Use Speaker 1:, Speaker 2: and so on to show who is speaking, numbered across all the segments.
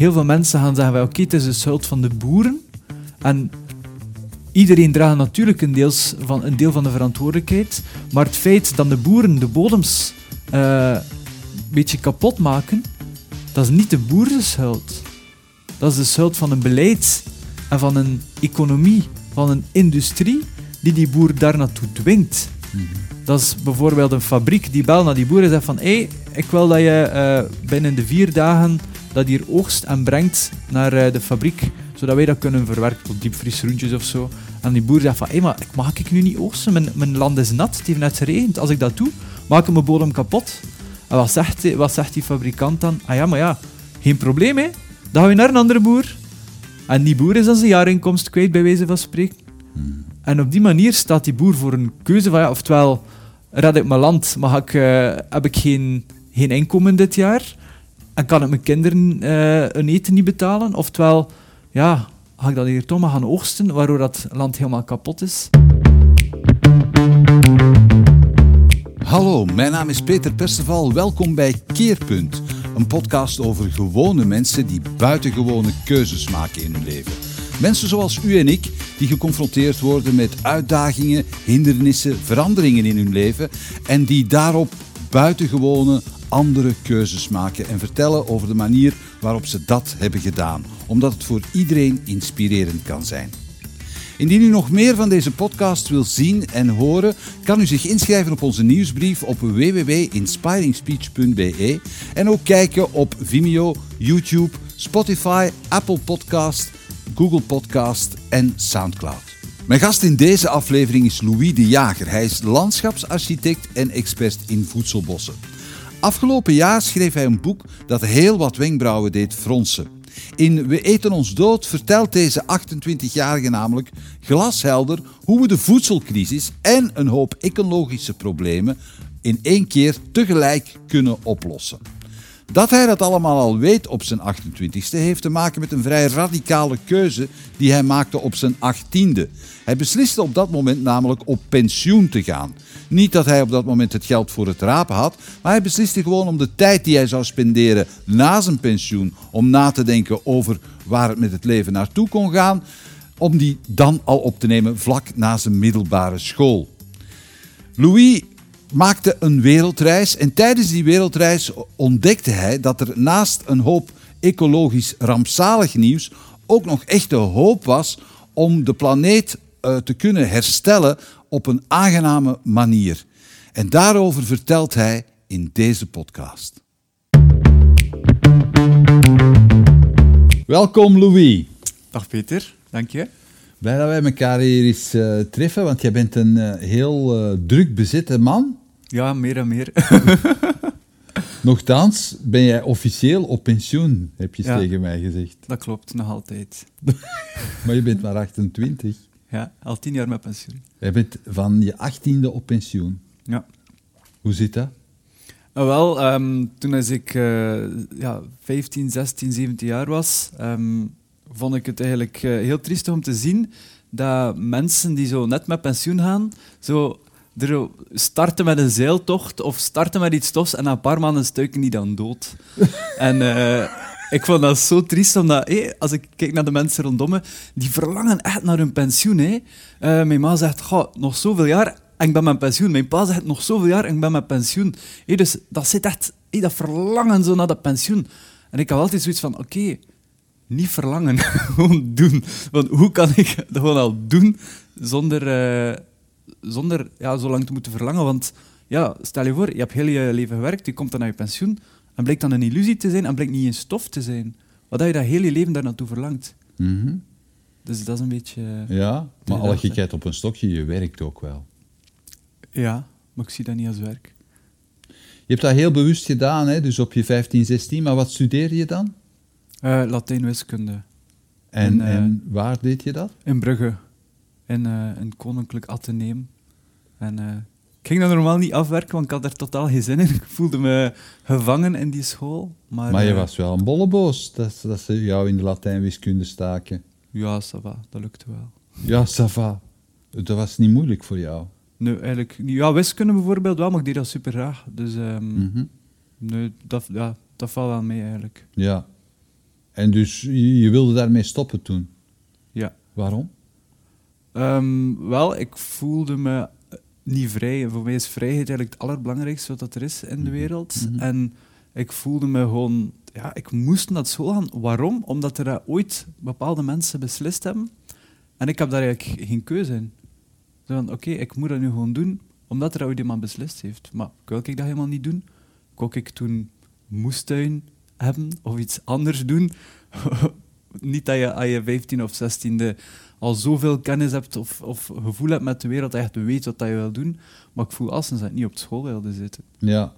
Speaker 1: heel veel mensen gaan zeggen, oké, het is de schuld van de boeren. En iedereen draagt natuurlijk een, deels van, een deel van de verantwoordelijkheid. Maar het feit dat de boeren de bodems eh, een beetje kapot maken, dat is niet de boeren schuld. Dat is de schuld van een beleid en van een economie, van een industrie die die boer daar naartoe dwingt. Dat is bijvoorbeeld een fabriek die belt naar die boer en zegt van hé, hey, ik wil dat je eh, binnen de vier dagen dat hier oogst en brengt naar eh, de fabriek, zodat wij dat kunnen verwerken tot diepvriesgroentjes of zo. En die boer zegt van hé, hey, maar mag ik nu niet oogsten? Mijn, mijn land is nat, het heeft net geregend. Als ik dat doe, maak ik mijn bodem kapot. En wat zegt, wat zegt die fabrikant dan? Ah ja, maar ja, geen probleem hè. Dan gaan we naar een andere boer. En die boer is dan zijn jaarinkomst kwijt, bij wijze van spreken. En op die manier staat die boer voor een keuze van ja, oftewel red ik mijn land, maar ik, uh, heb ik geen, geen inkomen dit jaar en kan ik mijn kinderen uh, een eten niet betalen, oftewel ja, ga ik dat hier toch maar gaan oogsten, waardoor dat land helemaal kapot is.
Speaker 2: Hallo, mijn naam is Peter Perceval. Welkom bij Keerpunt, een podcast over gewone mensen die buitengewone keuzes maken in hun leven. Mensen zoals u en ik, die geconfronteerd worden met uitdagingen, hindernissen, veranderingen in hun leven en die daarop buitengewone andere keuzes maken en vertellen over de manier waarop ze dat hebben gedaan, omdat het voor iedereen inspirerend kan zijn. Indien u nog meer van deze podcast wil zien en horen, kan u zich inschrijven op onze nieuwsbrief op www.inspiringspeech.be en ook kijken op Vimeo, YouTube, Spotify, Apple Podcast, Google Podcast en Soundcloud. Mijn gast in deze aflevering is Louis de Jager. Hij is landschapsarchitect en expert in voedselbossen. Afgelopen jaar schreef hij een boek dat heel wat wenkbrauwen deed fronsen. In We eten ons dood vertelt deze 28-jarige namelijk glashelder hoe we de voedselcrisis en een hoop ecologische problemen in één keer tegelijk kunnen oplossen. Dat hij dat allemaal al weet op zijn 28ste heeft te maken met een vrij radicale keuze die hij maakte op zijn 18e. Hij besliste op dat moment namelijk op pensioen te gaan. Niet dat hij op dat moment het geld voor het rapen had, maar hij besliste gewoon om de tijd die hij zou spenderen na zijn pensioen om na te denken over waar het met het leven naartoe kon gaan, om die dan al op te nemen vlak na zijn middelbare school. Louis maakte een wereldreis en tijdens die wereldreis ontdekte hij dat er naast een hoop ecologisch rampzalig nieuws ook nog echte hoop was om de planeet uh, te kunnen herstellen op een aangename manier. En daarover vertelt hij in deze podcast. Welkom Louis.
Speaker 1: Dag Peter, dank je.
Speaker 2: Blij dat wij elkaar hier eens uh, treffen, want jij bent een uh, heel druk bezette man.
Speaker 1: Ja, meer en meer.
Speaker 2: Nochtans ben jij officieel op pensioen, heb je
Speaker 1: Ja.
Speaker 2: tegen mij gezegd.
Speaker 1: Dat klopt, nog altijd.
Speaker 2: Maar je bent maar 28.
Speaker 1: Ja, al tien jaar met pensioen.
Speaker 2: Jij bent van je 18e op pensioen.
Speaker 1: Ja.
Speaker 2: Hoe zit dat?
Speaker 1: Nou, wel, ehm, toen als ik eh, ja, 15, 16, 17 jaar was, ehm, vond ik het eigenlijk eh, heel triestig om te zien dat mensen die zo net met pensioen gaan, zo er starten met een zeiltocht of starten met iets tofs en na een paar maanden stuiken die dan dood. en eh, ik vond dat zo triest, omdat hé, als ik kijk naar de mensen rondom me, die verlangen echt naar hun pensioen. Hé. Eh, mijn ma zegt, "Goh, nog zoveel jaar en ik ben met pensioen. Mijn pa zegt, nog zoveel jaar en ik ben met pensioen. Hé, dus dat zit echt, hé, dat verlangen zo naar dat pensioen. En ik had altijd zoiets van, oké, niet verlangen, gewoon doen. Want hoe kan ik dat gewoon al doen zonder, eh, zonder ja, zo lang te moeten verlangen? Want ja, stel je voor, je hebt heel je leven gewerkt, je komt dan naar je pensioen en blijkt dan een illusie te zijn en blijkt niet in stof te zijn. Wat dat je dat heel je leven daar naartoe verlangt.
Speaker 2: Mhm.
Speaker 1: Dus dat is een beetje...
Speaker 2: Ja, maar alle
Speaker 1: hè.
Speaker 2: gekheid op een stokje, je werkt ook wel.
Speaker 1: ja, maar ik zie dat niet als werk.
Speaker 2: Je hebt dat heel bewust gedaan, hè? dus op je 15, 16. Maar wat studeerde je dan?
Speaker 1: Eh Latijn-wiskunde.
Speaker 2: En,
Speaker 1: En, eh,
Speaker 2: en waar deed je dat?
Speaker 1: In Brugge. In eh, een koninklijk ateneum. En eh, ik ging dat normaal niet afwerken, want ik had er totaal geen zin in. Ik voelde me gevangen in die school. Maar,
Speaker 2: Maar je
Speaker 1: eh,
Speaker 2: was wel een bolleboos dat, dat ze jou in de Latijnwiskunde staken.
Speaker 1: Ja, ça va, dat lukte wel.
Speaker 2: Ja, ça va. Dat was niet moeilijk voor jou.
Speaker 1: Nee, eigenlijk niet. Ja, wiskunde bijvoorbeeld wel, maar ik deed dat super graag. Dus
Speaker 2: Mhm.
Speaker 1: nee, dat, ja, dat valt wel mee eigenlijk.
Speaker 2: Ja. En dus je, je wilde daarmee stoppen toen.
Speaker 1: Ja.
Speaker 2: Waarom?
Speaker 1: Ehm, wel, ik voelde me eh, niet vrij. Voor mij is vrijheid eigenlijk het allerbelangrijkste wat er is in de wereld. En ik voelde me gewoon... Ja, ik moest naar school gaan. Waarom? Omdat er ooit bepaalde mensen beslist hebben. En ik heb daar eigenlijk geen keuze in. Zo van, oké, ik moet dat nu gewoon doen, omdat er ooit iemand beslist heeft. Maar wil ik dat helemaal niet doen? Kon ik toen moestuin hebben of iets anders doen? niet dat je aan je 15 of 16e al zoveel kennis hebt of, of gevoel hebt met de wereld, dat je echt weet wat dat je wil doen. Maar ik voel als dat ik niet op school wilde zitten.
Speaker 2: Ja.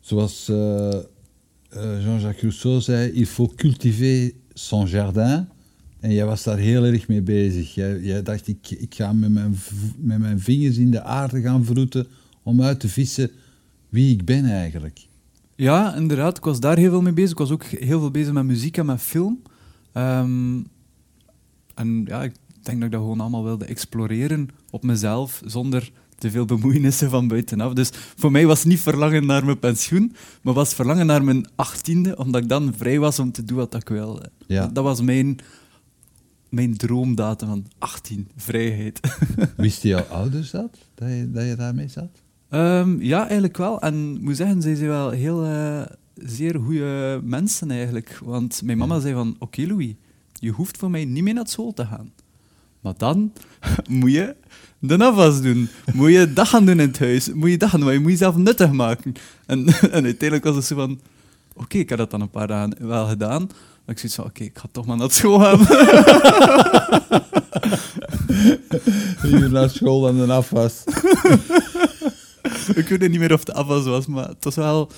Speaker 2: Zoals eh, eh, Jean-Jacques Rousseau zei, il faut cultiver son jardin. En jij was daar heel erg mee bezig. Jij, jij dacht, ik, ik ga met mijn, met mijn vingers in de aarde gaan vroeten om uit te vissen wie ik ben eigenlijk.
Speaker 1: Ja, inderdaad. Ik was daar heel veel mee bezig. Ik was ook heel veel bezig met muziek en met film. Ehm, en ja, ik denk dat ik dat gewoon allemaal wilde exploreren op mezelf, zonder te veel bemoeienissen van buitenaf. Dus voor mij was niet verlangen naar mijn pensioen, maar was verlangen naar mijn achttiende, omdat ik dan vrij was om te doen wat ik wilde.
Speaker 2: Ja.
Speaker 1: Dat was mijn, mijn droomdatum van 18, vrijheid.
Speaker 2: Wisten jouw ouders dat, dat je, dat je daarmee zat?
Speaker 1: Ehm, ja, eigenlijk wel. En ik moet zeggen, zij zijn wel heel eh, zeer goede mensen eigenlijk. Want mijn mama zei van, oké Louis, je hoeft voor mij niet meer naar school te gaan. Maar dan moet je de afwas doen. Moet je dat gaan doen in het huis. Moet je dat gaan doen, maar je moet jezelf nuttig maken. En, en uiteindelijk was het zo van, oké, ik heb dat dan een paar dagen wel gedaan. Maar ik zoiets van, oké, ik ga toch maar naar school gaan.
Speaker 2: Hier naar school en een afwas.
Speaker 1: ik weet niet meer of het afwas was, maar het was wel,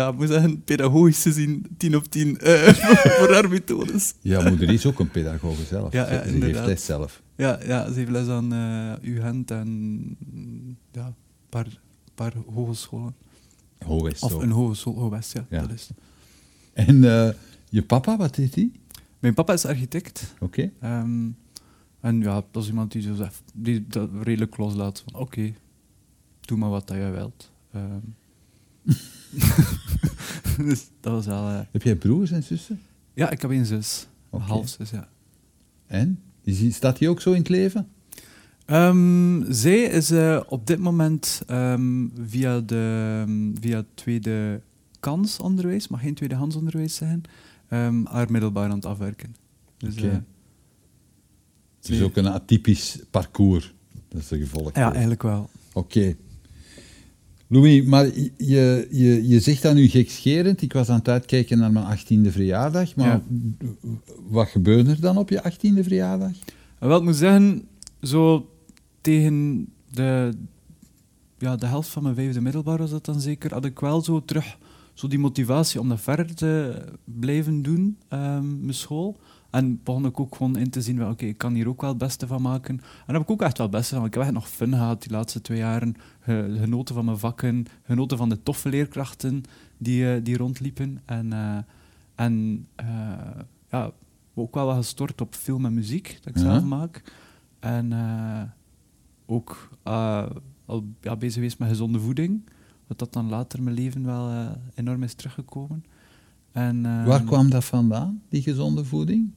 Speaker 1: ja, ik moet zeggen, pedagogisch gezien 10 op 10 eh, voor haar methodes.
Speaker 2: Ja, moeder is ook een pedagoge zelf.
Speaker 1: Ja, ja,
Speaker 2: Ze- geeft
Speaker 1: inderdaad.
Speaker 2: les zelf.
Speaker 1: Ja, ja, ze heeft les aan eh UGent en ja, een paar, paar hogescholen.
Speaker 2: Is
Speaker 1: Of een hogeschool, oh, West, ja,
Speaker 2: Ja.
Speaker 1: dat is.
Speaker 2: En eh, je papa, wat deed hij?
Speaker 1: Mijn papa is architect.
Speaker 2: Oké.
Speaker 1: ehm, en ja, dat is iemand die, zo zegt, die dat redelijk loslaat. Van oké, doe maar wat dat jij wilt. Ehm. dus dat was wel... eh,
Speaker 2: Heb jij broers en zussen?
Speaker 1: ja, ik heb een zus. Een halfzus, ja.
Speaker 2: En? Is die- staat hij ook zo in het leven?
Speaker 1: Ehm, zij is eh, op dit moment ehm, via, de, via het tweede kansonderwijs, mag geen tweedehandsonderwijs zijn, ehm, haar middelbaar aan het afwerken. Dus, eh,
Speaker 2: Het is ook een atypisch parcours. Dat is de gevolg.
Speaker 1: ja, eigenlijk wel.
Speaker 2: Oké. Louis, maar je, je, je zegt dat nu gekscherend. Ik was aan het uitkijken naar mijn 18e verjaardag. Maar
Speaker 1: Ja.
Speaker 2: wat gebeurde er dan op je 18e verjaardag?
Speaker 1: En wel, ik moet zeggen, zo tegen de, ja, de helft van mijn vijfde middelbaar was dat dan zeker, had ik wel zo terug zo die motivatie om dat verder te blijven doen, ehm, mijn school. En begon ik ook gewoon in te zien, oké, ik kan hier ook wel het beste van maken. En daar heb ik ook echt wel het beste van. Ik heb echt nog fun gehad die laatste twee jaren. Ge- genoten van mijn vakken, genoten van de toffe leerkrachten die, eh, die rondliepen. En, eh, en eh, ja, ook wel wat gestort op film en muziek, dat ik
Speaker 2: Ja.
Speaker 1: zelf maak. En ook al ja, bezig geweest met gezonde voeding. Wat dat dan later in mijn leven wel enorm is teruggekomen. En,
Speaker 2: Waar kwam dat vandaan, die gezonde voeding?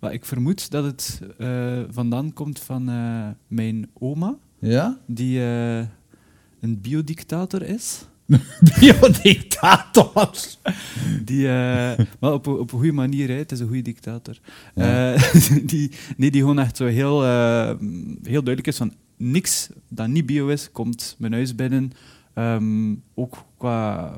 Speaker 1: Maar ik vermoed dat het eh, vandaan komt van eh, mijn oma,
Speaker 2: Ja?
Speaker 1: die eh, een biodictator is.
Speaker 2: Biodictator.
Speaker 1: Die, maar op, een- op een goede manier, hè. het is een goede dictator.
Speaker 2: Ja.
Speaker 1: Die, nee, die gewoon echt zo heel, heel duidelijk is van niks dat niet bio is, komt mijn huis binnen. Ehm, ook qua,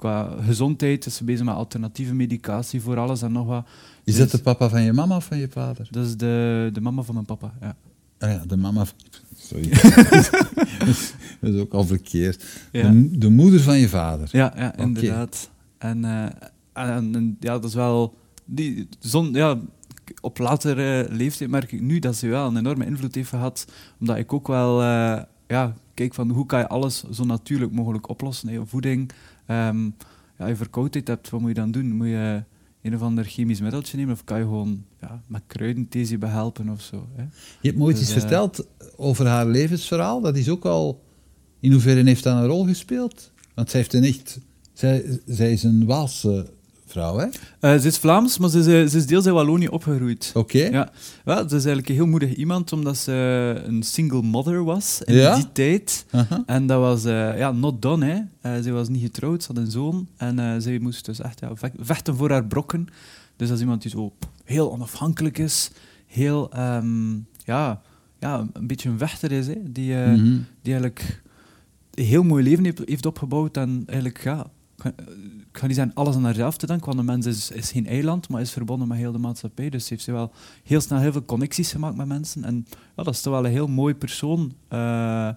Speaker 1: qua gezondheid is ze bezig met alternatieve medicatie voor alles en nog wat.
Speaker 2: Is dat de papa van je mama of van je vader?
Speaker 1: Dat is de, de mama van mijn papa, ja.
Speaker 2: Ah ja, de mama van... Sorry. dat is ook al verkeerd.
Speaker 1: Ja.
Speaker 2: De, de moeder van je vader.
Speaker 1: Ja, ja inderdaad. En, eh, en, en ja, dat is wel... Die, zon, ja, op latere leeftijd merk ik nu dat ze wel een enorme invloed heeft gehad. Omdat ik ook wel eh, ja, kijk van hoe kan je alles zo natuurlijk mogelijk oplossen. hè. Je voeding, ehm, ja, je verkoudheid hebt, wat moet je dan doen? Moet je een of ander chemisch middeltje nemen of kan je gewoon ja, met kruidenthee je behelpen of zo? Hè?
Speaker 2: Je hebt me ooit
Speaker 1: Dus,
Speaker 2: iets
Speaker 1: eh,
Speaker 2: verteld over haar levensverhaal. Dat is ook al... In hoeverre heeft dat een rol gespeeld? Want zij heeft een echt... Zij, zij is een Waalse vrouw, hè?
Speaker 1: Eh, ze is Vlaams, maar ze is, eh, ze is deels in Wallonië opgegroeid.
Speaker 2: Oké.
Speaker 1: Ja, ze is eigenlijk een heel moedig iemand, omdat ze een single mother was in
Speaker 2: Ja?
Speaker 1: die tijd. En dat was eh, ja, not done. Hè. Ze was niet getrouwd, ze had een zoon. En zij moest dus echt ja, ve- vechten voor haar brokken. Dus dat is iemand die zo heel onafhankelijk is. Heel, ehm, ja, ja, een beetje een vechter is. Hè. Die,
Speaker 2: Mhm.
Speaker 1: die eigenlijk een heel mooi leven heeft, heeft opgebouwd. En eigenlijk, ja, ga- niet zeggen alles aan haarzelf te danken, want een mens is, is geen eiland, maar is verbonden met heel de maatschappij. Dus heeft ze wel heel snel heel veel connecties gemaakt met mensen. En ja, dat is toch wel een heel mooi persoon. Eh,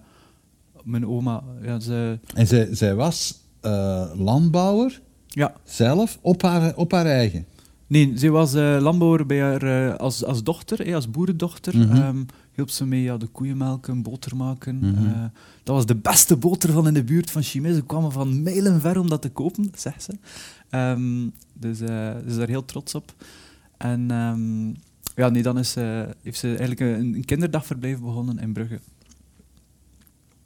Speaker 1: mijn oma, ja, ze,
Speaker 2: En zij, zij was eh, landbouwer
Speaker 1: ja.
Speaker 2: zelf op haar, op haar eigen.
Speaker 1: Nee, ze was eh, landbouwer bij haar, eh, als, als dochter, eh, als boerendochter.
Speaker 2: Mhm.
Speaker 1: Ehm, hielp ze mee ja, de koeien melken, boter maken.
Speaker 2: Mhm.
Speaker 1: Eh, dat was de beste boter van in de buurt van Chimay. Ze kwamen van mijlen ver om dat te kopen, zegt ze. Ehm, dus ze is daar heel trots op. En ehm, ja, nee, dan is, heeft ze eigenlijk een, een kinderdagverblijf begonnen in Brugge.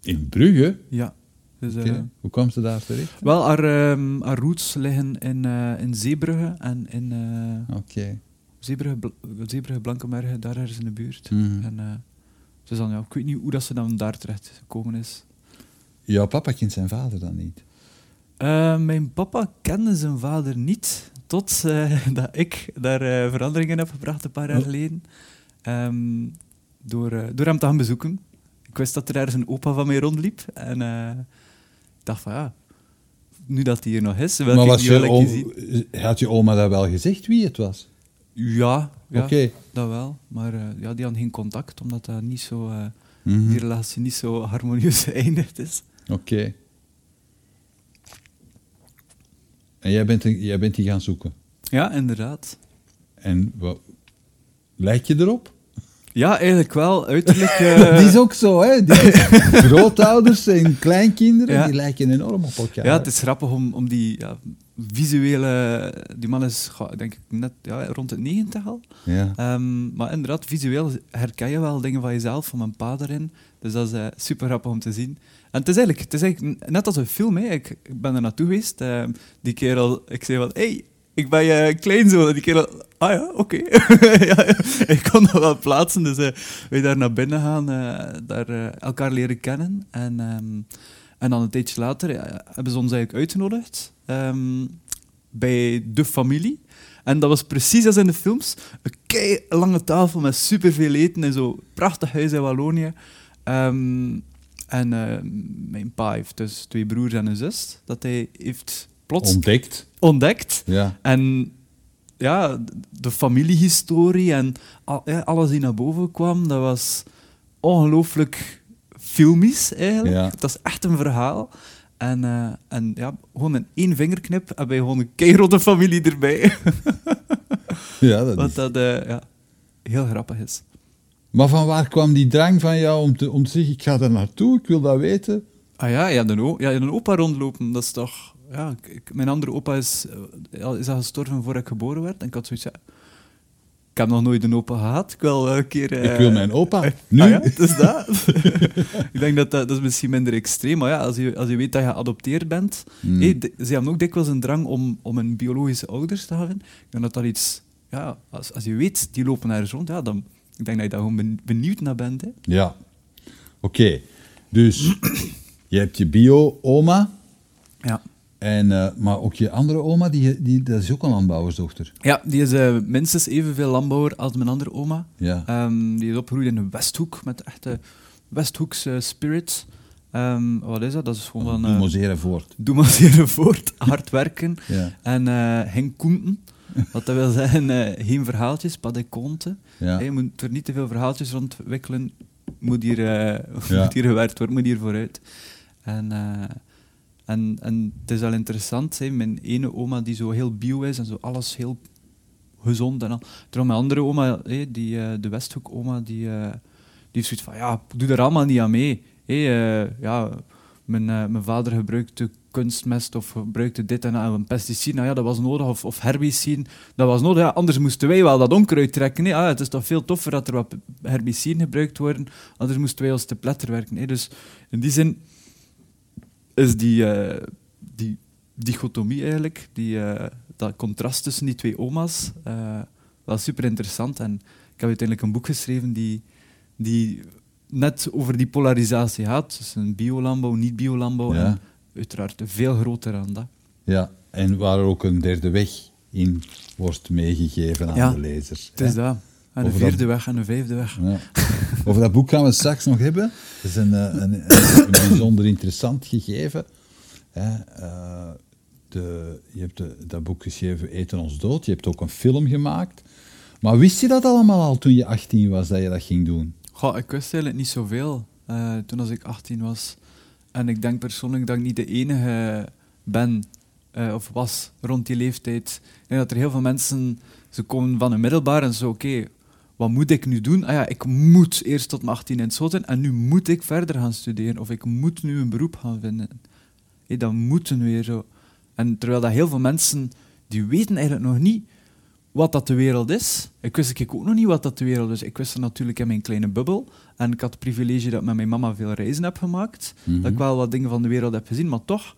Speaker 2: In Brugge?
Speaker 1: Ja. Dus, eh,
Speaker 2: Hoe kwam ze daar terecht?
Speaker 1: wel, haar, haar roots liggen in, eh, in Zeebrugge en in
Speaker 2: Oké.
Speaker 1: Zeebrugge, Zeebrugge Blankenberge, daar ergens in de buurt.
Speaker 2: Mhm.
Speaker 1: En, dus dan, ja, ik weet niet hoe dat ze dan daar terecht gekomen is.
Speaker 2: Jouw papa kent zijn vader dan niet?
Speaker 1: Mijn papa kende zijn vader niet, tot dat ik daar veranderingen heb gebracht een paar jaar
Speaker 2: Oh.
Speaker 1: geleden. Ehm, door, door hem te gaan bezoeken. Ik wist dat er ergens een opa van mij rondliep. En dacht van ja, nu dat hij hier nog is, wil
Speaker 2: maar
Speaker 1: ik
Speaker 2: was
Speaker 1: die wel
Speaker 2: je oom-
Speaker 1: zien.
Speaker 2: had je oma dat wel gezegd wie het was?
Speaker 1: Ja, ja dat wel. Maar eh, ja, die hadden geen contact, omdat dat niet zo, eh,
Speaker 2: Mhm.
Speaker 1: die relatie niet zo harmonieus geëindigd is.
Speaker 2: Oké. En jij bent, jij bent die gaan zoeken.
Speaker 1: Ja, inderdaad.
Speaker 2: En wat, lijk je erop?
Speaker 1: Ja, eigenlijk wel. Uiterlijk... eh,
Speaker 2: die is ook zo, hè? Die, grootouders en kleinkinderen,
Speaker 1: Ja.
Speaker 2: die lijken enorm op elkaar.
Speaker 1: Ja, het is grappig om, om die ja, visuele... Die man is, denk ik, net ja, rond het 90 al.
Speaker 2: Ja.
Speaker 1: Ehm, maar inderdaad, visueel herken je wel dingen van jezelf, van mijn pa erin. Dus dat is eh, super grappig om te zien. En het is eigenlijk, het is eigenlijk net als een film. Hè. Ik, ben er naartoe geweest. ehm, die kerel, ik zei van... Hey, ik ben je kleinzoon. En die kerel... Ah ja, oké. ja, ik kon dat wel plaatsen. Dus eh wij daar naar binnen gaan, eh, daar eh, elkaar leren kennen. En, ehm, en dan een tijdje later eh, hebben ze ons eigenlijk uitgenodigd ehm, bij de familie. En dat was precies als in de films. Een kei lange tafel met superveel eten en zo. Prachtig huis in Wallonië. Ehm, en eh, mijn pa heeft dus twee broers en een zus. Dat hij heeft plots
Speaker 2: Ontdekt.
Speaker 1: ontdekt.
Speaker 2: Ja.
Speaker 1: En ja, de familiehistorie en alles die naar boven kwam, dat was ongelooflijk filmisch eigenlijk.
Speaker 2: Ja.
Speaker 1: Dat is echt een verhaal. En, eh, en ja, gewoon in één vingerknip hebben wij gewoon een keirotte familie erbij.
Speaker 2: ja, dat
Speaker 1: Wat
Speaker 2: is.
Speaker 1: dat eh, ja, heel grappig is.
Speaker 2: Maar van waar kwam die drang van jou om te, om te zeggen, ik ga daar naartoe, ik wil dat weten?
Speaker 1: Ah ja, ja, een, ja, een opa rondlopen, dat is toch... Ja, ik- mijn andere opa is, eh, is al gestorven voordat ik geboren werd. En ik had zoiets ja, ik heb nog nooit een opa gehad. Ik wil een keer... eh,
Speaker 2: ik wil mijn opa. Nu?
Speaker 1: Ah ja, het is dat. ik denk dat, dat dat is misschien minder extreem, maar ja, als je, als je weet dat je geadopteerd bent... De- ze hebben ook dikwijls een drang om, om een biologische ouders te hebben. Ik denk dat dat iets... Ja, als, als je weet, die lopen ergens rond, ja, dan... Ik denk dat je daar gewoon ben- benieuwd naar bent. Hè.
Speaker 2: Ja. Oké. Dus je hebt je bio-oma,
Speaker 1: Ja.
Speaker 2: En, eh, maar ook je andere oma, die, die, dat is ook een landbouwersdochter.
Speaker 1: ja, die is eh, minstens evenveel landbouwer als mijn andere oma.
Speaker 2: Ja.
Speaker 1: Ehm, die is opgegroeid in de Westhoek, met echte Westhoekse spirit. Ehm, wat is dat? Dat is gewoon van...
Speaker 2: Doe
Speaker 1: eh,
Speaker 2: zeer voort.
Speaker 1: Voort, hard werken.
Speaker 2: Ja.
Speaker 1: En geen koenten. Wat dat wil zeggen, eh, geen verhaaltjes, pas de konten.
Speaker 2: Ja.
Speaker 1: Je moet er niet te veel verhaaltjes rondwikkelen. Moet hier,
Speaker 2: Ja.
Speaker 1: moet hier gewerkt worden, moet hier vooruit. En, en, en het is wel interessant, hè, mijn ene oma die zo heel bio is en zo alles heel gezond en al. Terwijl mijn andere oma, hè, die, eh, de Westhoek-oma, die, eh, die heeft zoiets van, ja, doe er allemaal niet aan mee. Eh, ja, mijn, mijn vader gebruikte kunstmest of gebruikte dit en dat, en een pesticide, nou ja, dat was nodig, of, of herbicide, dat was nodig. Ja, anders moesten wij wel dat onkruid trekken. hè. Ah, het is toch veel toffer dat er wat herbiciden gebruikt worden, anders moesten wij als te pletter werken. Dus in die zin is die, eh, die dichotomie eigenlijk, die, eh, dat contrast tussen die twee oma's eh, wel super interessant. En ik heb uiteindelijk een boek geschreven die, die net over die polarisatie gaat. Tussen biolandbouw, niet-biolandbouw.
Speaker 2: Ja.
Speaker 1: En uiteraard veel groter dan dat.
Speaker 2: Ja, en waar ook een derde weg in wordt meegegeven aan
Speaker 1: Ja,
Speaker 2: de lezers.
Speaker 1: Het is dat. En een
Speaker 2: dat-
Speaker 1: vierde weg en een vijfde weg.
Speaker 2: Ja. Over dat boek gaan we straks nog hebben. Het is een, eh, een, een, een bijzonder interessant gegeven. Hè. Eh, de, je hebt de- dat boek geschreven, Eten ons dood. Je hebt ook een film gemaakt. Maar wist je dat allemaal al toen je 18 was, dat je dat ging doen?
Speaker 1: Goh, ik wist eigenlijk niet zoveel eh, toen als ik 18 was. En ik denk persoonlijk dat ik niet de enige ben eh, of was rond die leeftijd. Ik denk dat er heel veel mensen, ze komen van een middelbaar en zo, oké, wat moet ik nu doen? Ah ja, ik moet eerst tot mijn 18 in het zoten en nu moet ik verder gaan studeren. Of ik moet nu een beroep gaan vinden. Hé, dat moeten weer zo. En terwijl dat heel veel mensen, die weten eigenlijk nog niet wat dat de wereld is. Ik wist ik ook nog niet wat dat de wereld is. Ik wist het natuurlijk in mijn kleine bubbel. En ik had het privilege dat ik met mijn mama veel reizen heb gemaakt.
Speaker 2: Mhm.
Speaker 1: Dat ik wel wat dingen van de wereld heb gezien. Maar toch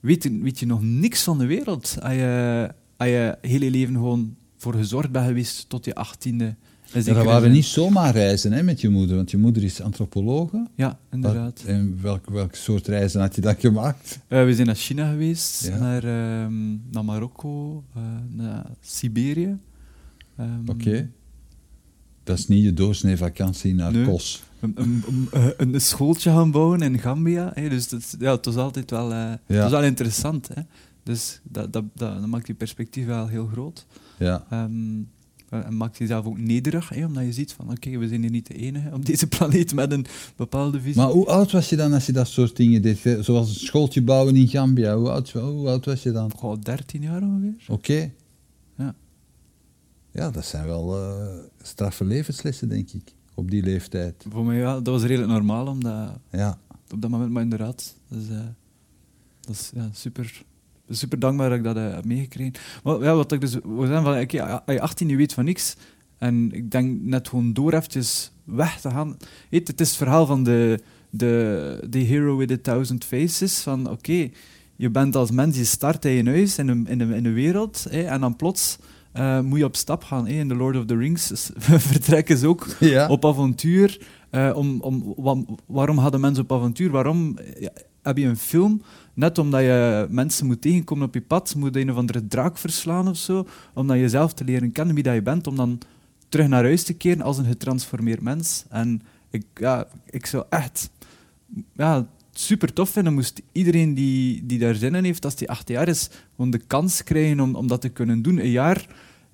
Speaker 1: weet je, weet je nog niks van de wereld. Als je, als je heel je leven gewoon voor gezorgd bent geweest tot je achttiende.
Speaker 2: Ja, dat waren niet zomaar reizen hè, met je moeder, want je moeder is antropologe.
Speaker 1: Ja, inderdaad.
Speaker 2: Wat- en welk, welk soort reizen had je dan gemaakt?
Speaker 1: Eh, we zijn naar China geweest,
Speaker 2: Ja.
Speaker 1: naar, ehm, naar Marokko, eh, naar Siberië. Ehm,
Speaker 2: Oké. Dat is niet je doorsnee vakantie naar
Speaker 1: Nee.
Speaker 2: Kos.
Speaker 1: een, een, een, een schooltje gaan bouwen in Gambia. Hè. Dus dat, ja, het was altijd wel, eh, het was wel interessant. Hè. Dus dat, dat, dat, dat maakt je perspectief wel heel groot.
Speaker 2: Ja.
Speaker 1: Ehm, eh, en maakt jezelf ook nederig, hè, omdat je ziet van oké, we zijn hier niet de enige op deze planeet met een bepaalde visie.
Speaker 2: Maar hoe oud was je dan als je dat soort dingen deed? Zoals een schooltje bouwen in Gambia. Hoe oud, hoe oud was je dan?
Speaker 1: Goh, 13 jaar ongeveer.
Speaker 2: Oké.
Speaker 1: Ja.
Speaker 2: Ja, dat zijn wel eh, straffe levenslessen, denk ik. Op die leeftijd.
Speaker 1: Voor mij ja, dat was redelijk normaal, omdat
Speaker 2: Ja.
Speaker 1: op dat moment, maar inderdaad, dus, eh, dat is ja, super, super dankbaar dat ik dat eh, heb meegekregen. Maar ja, wat ik dus wil zeggen, van, als je 18 je weet van niks, en ik denk net gewoon door eventjes weg te gaan. Het is het verhaal van de, de, de hero with a thousand faces, van oké, je bent als mens, je start in je huis in een, in een, in een wereld, en dan plots eh, moet je op stap gaan. In The Lord of the Rings is- vertrekken ze ook
Speaker 2: Ja.
Speaker 1: op avontuur. Eh, om, om, wa- waarom hadden mensen op avontuur? Waarom heb je een film? Net omdat je mensen moet tegenkomen op je pad, moet je een of andere draak verslaan of zo, om dan jezelf te leren kennen wie dat je bent, om dan terug naar huis te keren als een getransformeerd mens. En ik, ja, ik zou echt ja, super tof vinden, moest iedereen die, die daar zin in heeft, als die acht jaar is, gewoon de kans krijgen om, om dat te kunnen doen. Een jaar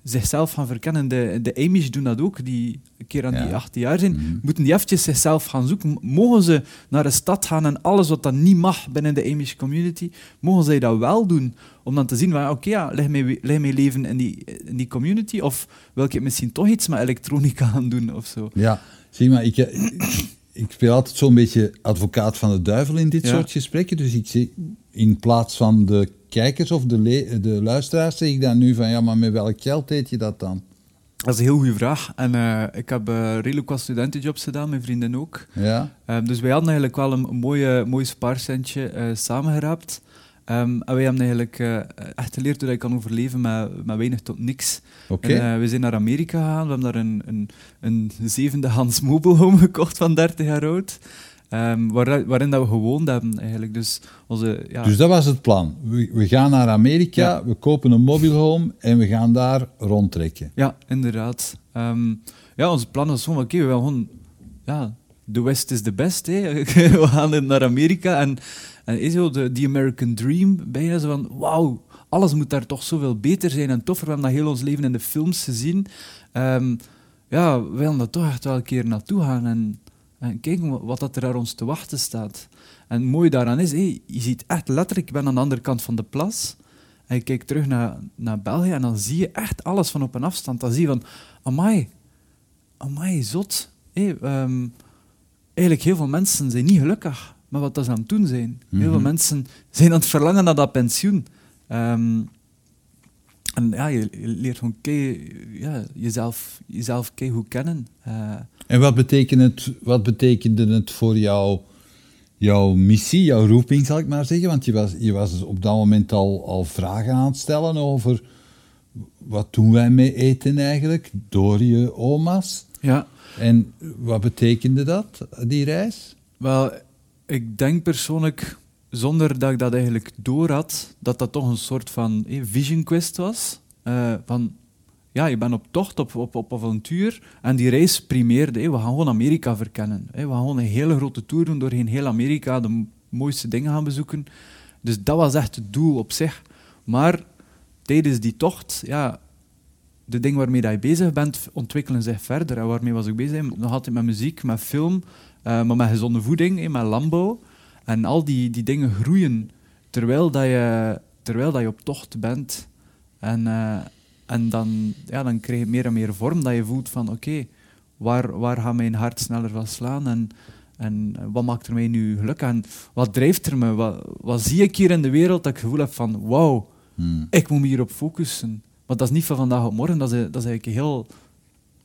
Speaker 1: zichzelf gaan verkennen. De, de Amish doen dat ook, die een keer aan
Speaker 2: Ja.
Speaker 1: die 18 jaar zijn.
Speaker 2: Mhm.
Speaker 1: Moeten die eventjes zichzelf gaan zoeken? Mogen ze naar een stad gaan en alles wat dan niet mag binnen de Amish community, mogen zij dat wel doen? Om dan te zien, oké, ja, leg mijn, leg mijn leven in die, in die community, of wil ik misschien toch iets met elektronica gaan doen, of zo?
Speaker 2: Ja, zie maar, ik, eh, ik speel altijd zo'n beetje advocaat van de duivel in dit
Speaker 1: Ja.
Speaker 2: soort gesprekken. Dus ik zie, in plaats van de kijkers of de, de luisteraars, zeg ik dan nu van, ja, maar met welk geld deed je dat dan?
Speaker 1: Dat is een heel goede vraag. En eh, ik heb eh, redelijk wat studentenjobs gedaan, mijn vrienden ook.
Speaker 2: Ja,
Speaker 1: Ehm, dus wij hadden eigenlijk wel een, mooie, mooi spaarcentje eh samengeraapt. Ehm, en wij hebben eigenlijk echt geleerd hoe je kan overleven met, met weinig tot niks.
Speaker 2: oké.
Speaker 1: En, we zijn naar Amerika gegaan. We hebben daar een, een, een Mobile Home gekocht van 30 jaar oud. Ehm, waar, waarin dat we gewoond hebben eigenlijk. Dus, onze, ja,
Speaker 2: Dus dat was het plan. We, we gaan naar Amerika,
Speaker 1: Ja.
Speaker 2: we kopen een mobile home en we gaan daar rondtrekken.
Speaker 1: Ja, inderdaad. Ehm, ja, ons plan was gewoon, oké, we willen gewoon... Ja, de West is de best, hè. we gaan naar Amerika en, en is zo de, die American Dream bijna zo van, wauw, alles moet daar toch zoveel beter zijn en toffer. We hebben dat heel ons leven in de films gezien. Ehm, ja, we willen daar toch echt wel een keer naartoe gaan en, en kijken wat, dat er daar ons te wachten staat. En het mooie daaraan is, hé, je ziet echt letterlijk, ik ben aan de andere kant van de plas, en je kijkt terug naar, naar België en dan zie je echt alles van op een afstand. Dan zie je van, amai, amai, zot. Hé, ehm, eigenlijk heel veel mensen zijn niet gelukkig met wat dat ze aan het doen zijn. Heel veel
Speaker 2: Mhm.
Speaker 1: mensen zijn aan het verlangen naar dat pensioen. Ehm, en ja, je, je leert gewoon kei, ja, jezelf, jezelf goed kennen. Eh,
Speaker 2: En wat, betekent het, wat betekende het voor jou jouw missie, jouw roeping, zal ik maar zeggen? Want je was, je was dus op dat moment al, al vragen aan het stellen over wat doen wij mee eten eigenlijk, door je oma's.
Speaker 1: Ja.
Speaker 2: En wat betekende dat, die reis?
Speaker 1: Wel, ik denk persoonlijk, zonder dat ik dat eigenlijk door had, dat dat toch een soort van eh, vision quest was. Eh, van, ja, je bent op tocht, op, op, op avontuur. En die reis primeerde. eh, we gaan gewoon Amerika verkennen. eh, we gaan gewoon een hele grote tour doen doorheen heel Amerika, de mooiste dingen gaan bezoeken. Dus dat was echt het doel op zich. Maar tijdens die tocht, ja, de dingen waarmee dat je bezig bent, ontwikkelen zich verder. En waarmee was ik bezig? Nog altijd met muziek, met film, maar met gezonde voeding, eh, met landbouw. En al die, die dingen groeien terwijl, dat je, terwijl dat je op tocht bent. En, eh, en dan, ja, dan krijg je meer en meer vorm dat je voelt van oké, waar, waar gaat mijn hart sneller van slaan en, en wat maakt er mij nu geluk en wat drijft er me? Wat, wat zie ik hier in de wereld dat ik het gevoel heb van wauw,
Speaker 2: Hmm.
Speaker 1: ik moet me hierop focussen. Want dat is niet van vandaag op morgen, dat is, dat is eigenlijk een heel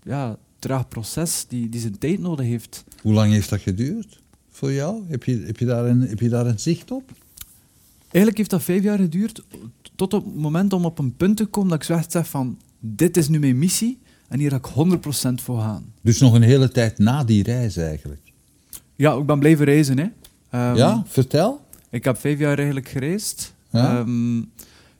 Speaker 1: ja, traag proces die, die zijn tijd nodig heeft.
Speaker 2: Hoe lang heeft dat geduurd voor jou? Heb je, heb je, daar, een, heb je daar een zicht op?
Speaker 1: Eigenlijk heeft dat vijf jaar geduurd, tot op het moment om op een punt te komen dat ik echt zeg van, dit is nu mijn missie en hier ga ik 100% voor gaan.
Speaker 2: Dus nog een hele tijd na die reis eigenlijk.
Speaker 1: Ja, ik ben blijven reizen. Hè. Ehm,
Speaker 2: ja, vertel.
Speaker 1: Ik heb vijf jaar eigenlijk gereisd.
Speaker 2: Ja.
Speaker 1: Ehm,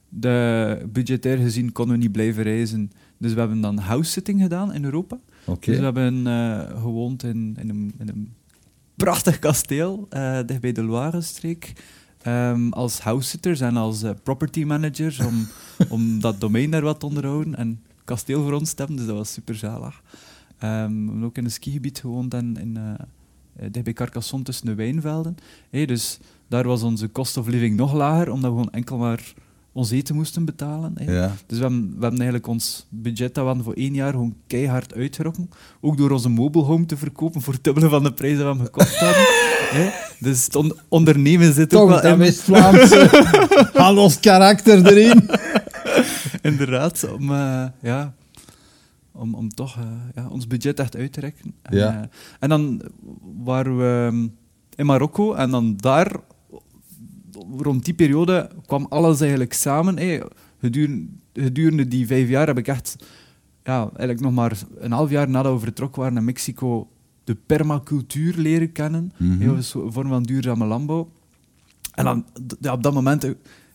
Speaker 1: de, budgetair gezien konden we niet blijven reizen. Dus we hebben dan house-sitting gedaan in Europa.
Speaker 2: Oké.
Speaker 1: Dus we hebben eh, gewoond in, in, een, in een prachtig kasteel, eh dicht bij de Loire-streek. Ehm, als house-sitters en als eh, property managers, om, om dat domein daar wat te onderhouden. En kasteel voor ons te hebben, dus dat was super zalig. Ehm, we hebben ook in een skigebied gewoond en in, eh, eh, dicht bij Carcassonne tussen de wijnvelden. Hey, dus daar was onze cost of living nog lager, omdat we gewoon enkel maar ons eten moesten betalen.
Speaker 2: Ja.
Speaker 1: Dus we hebben, we hebben eigenlijk ons budget dat we voor één jaar gewoon keihard uitgerokken. Ook door onze mobile home te verkopen voor het dubbele van de prijs dat we hem gekocht hadden. Dus het on- ondernemen zit ook
Speaker 2: Toch
Speaker 1: wel
Speaker 2: dat
Speaker 1: in.
Speaker 2: West-Vlaamse Hallos karakter erin.
Speaker 1: Inderdaad, om, eh, ja, om, om toch eh, ja, ons budget echt uit te rekken. En,
Speaker 2: Ja.
Speaker 1: eh, en dan waren we ehm, in Marokko en dan daar, rond die periode, kwam alles eigenlijk samen. Hey, gedurende, gedurende die vijf jaar heb ik echt, ja, eigenlijk nog maar een half jaar nadat we vertrokken waren naar Mexico, de permacultuur leren kennen. Hey, dat is een vorm van duurzame landbouw. En dan, ja, op dat moment, eh,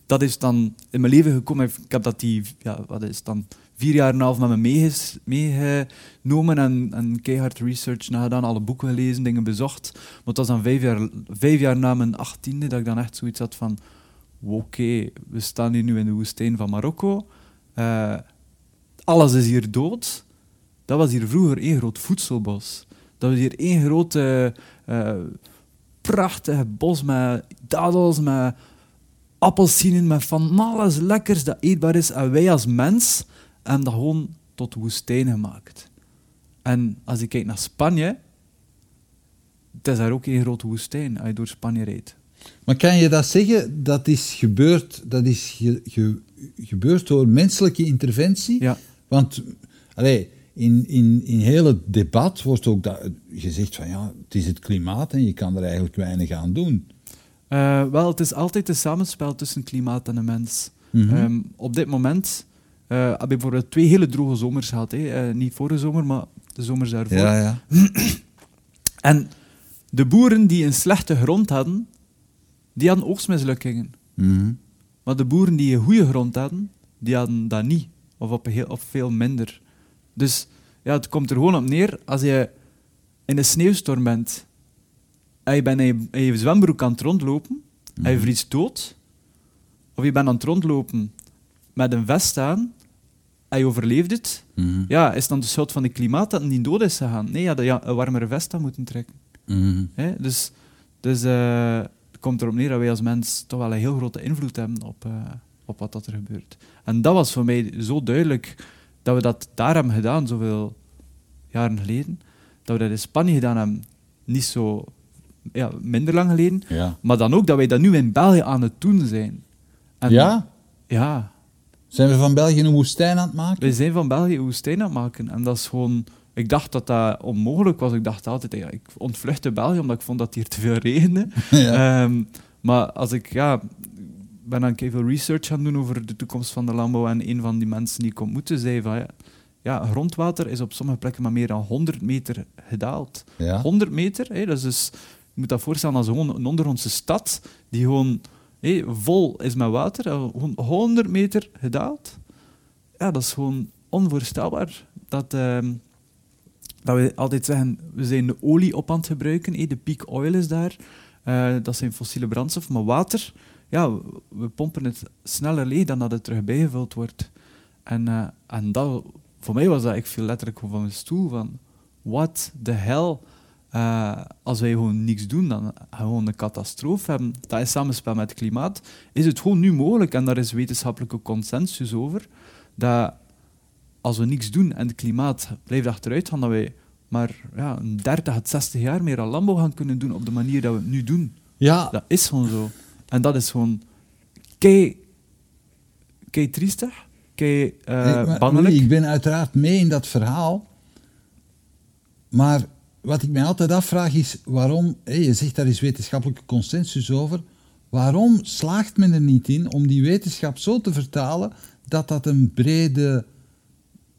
Speaker 1: dat is dan in mijn leven gekomen. Ik heb dat die, ja, wat is dan, vier jaar en een half met me meegenomen en, en keihard research nagedaan, alle boeken gelezen, dingen bezocht. Maar het was dan vijf jaar, vijf jaar na mijn achttiende dat ik dan echt zoiets had van, oké, we staan hier nu in de woestijn van Marokko. Eh, alles is hier dood. Dat was hier vroeger één groot voedselbos. Dat was hier één grote, eh prachtig bos met dadels, met appelsinen, met van alles lekkers dat eetbaar is. En wij als mens hebben dat gewoon tot woestijn gemaakt. En als ik kijk naar Spanje, het is daar ook één grote woestijn als je door Spanje rijdt.
Speaker 2: Maar kan je dat zeggen? Dat is gebeurd, dat is ge- ge- gebeurd door menselijke interventie?
Speaker 1: Ja.
Speaker 2: Want allee, in, in, in heel het debat wordt ook dat, gezegd van ja, het is het klimaat en je kan er eigenlijk weinig aan doen.
Speaker 1: Eh, wel, het is altijd een samenspel tussen klimaat en de mens.
Speaker 2: Mhm.
Speaker 1: Ehm, op dit moment heb ik bijvoorbeeld twee hele droge zomers gehad. Hè. Eh, niet vorige zomer, maar de zomers daarvoor.
Speaker 2: ja, ja.
Speaker 1: En de boeren die een slechte grond hadden, die hadden oogstmislukkingen.
Speaker 2: Mhm.
Speaker 1: Maar de boeren die een goede grond hadden, die hadden dat niet. Of op, heel, of veel minder. Dus ja, het komt er gewoon op neer, als je in een sneeuwstorm bent en je bent in je, in je zwembroek aan het rondlopen en je vriest dood, of je bent aan het rondlopen met een vest aan en je overleeft het,
Speaker 2: Mhm.
Speaker 1: ja, is dan de schuld van het klimaat dat het niet dood is gegaan? Nee, je had ja, een warmere vest aan moeten trekken.
Speaker 2: Mhm.
Speaker 1: Dus, dus eh, het komt erop neer dat wij als mens toch wel een heel grote invloed hebben op, eh, op wat dat er gebeurt. En dat was voor mij zo duidelijk dat we dat daar hebben gedaan, zoveel jaren geleden. Dat we dat in Spanje gedaan hebben, niet zo ja, minder lang geleden.
Speaker 2: Ja.
Speaker 1: Maar dan ook dat wij dat nu in België aan het doen zijn. En
Speaker 2: ja?
Speaker 1: Ja,
Speaker 2: Zijn we van België een woestijn aan het maken?
Speaker 1: wij zijn van België een woestijn aan het maken. En dat is gewoon ik dacht dat dat onmogelijk was. Ik dacht altijd, ja, ik ontvluchtte België omdat ik vond dat hier te veel regende.
Speaker 2: Ja.
Speaker 1: Ehm, maar als ik, ja, ben dan veel research gaan doen over de toekomst van de landbouw en een van die mensen die ik ontmoette zei van, ja, ja, grondwater is op sommige plekken maar meer dan 100 meter gedaald.
Speaker 2: Ja.
Speaker 1: 100 meter, dat is dus, je moet dat voorstellen als gewoon een ondergrondse stad die gewoon vol is met water, eh, gewoon 100 meter gedaald. Ja, dat is gewoon onvoorstelbaar. Dat, ehm, dat we altijd zeggen, we zijn de olie op aan het gebruiken, de peak oil is daar, Eh, dat zijn fossiele brandstoffen, maar water, ja, we- pompen het sneller leeg dan dat het terug bijgevuld wordt. En, eh, en dat, voor mij was dat, ik viel letterlijk van mijn stoel van, what the hell? Eh, als wij gewoon niks doen, dan gaan we gewoon een catastrofe hebben. Dat is samenspel met het klimaat. Is het gewoon nu mogelijk, en daar is wetenschappelijke consensus over, dat als we niks doen en het klimaat blijft achteruit gaan, dat wij maar ja, een 30 tot 60 jaar meer aan landbouw gaan kunnen doen op de manier dat we het nu doen.
Speaker 2: Ja,
Speaker 1: Dat is gewoon zo. En dat is gewoon kei, kei triestig, kei
Speaker 2: maar. Louis, ik ben uiteraard mee in dat verhaal. Maar wat ik mij altijd afvraag is waarom, hé, je zegt daar is wetenschappelijke consensus over, waarom slaagt men er niet in om die wetenschap zo te vertalen dat dat een brede,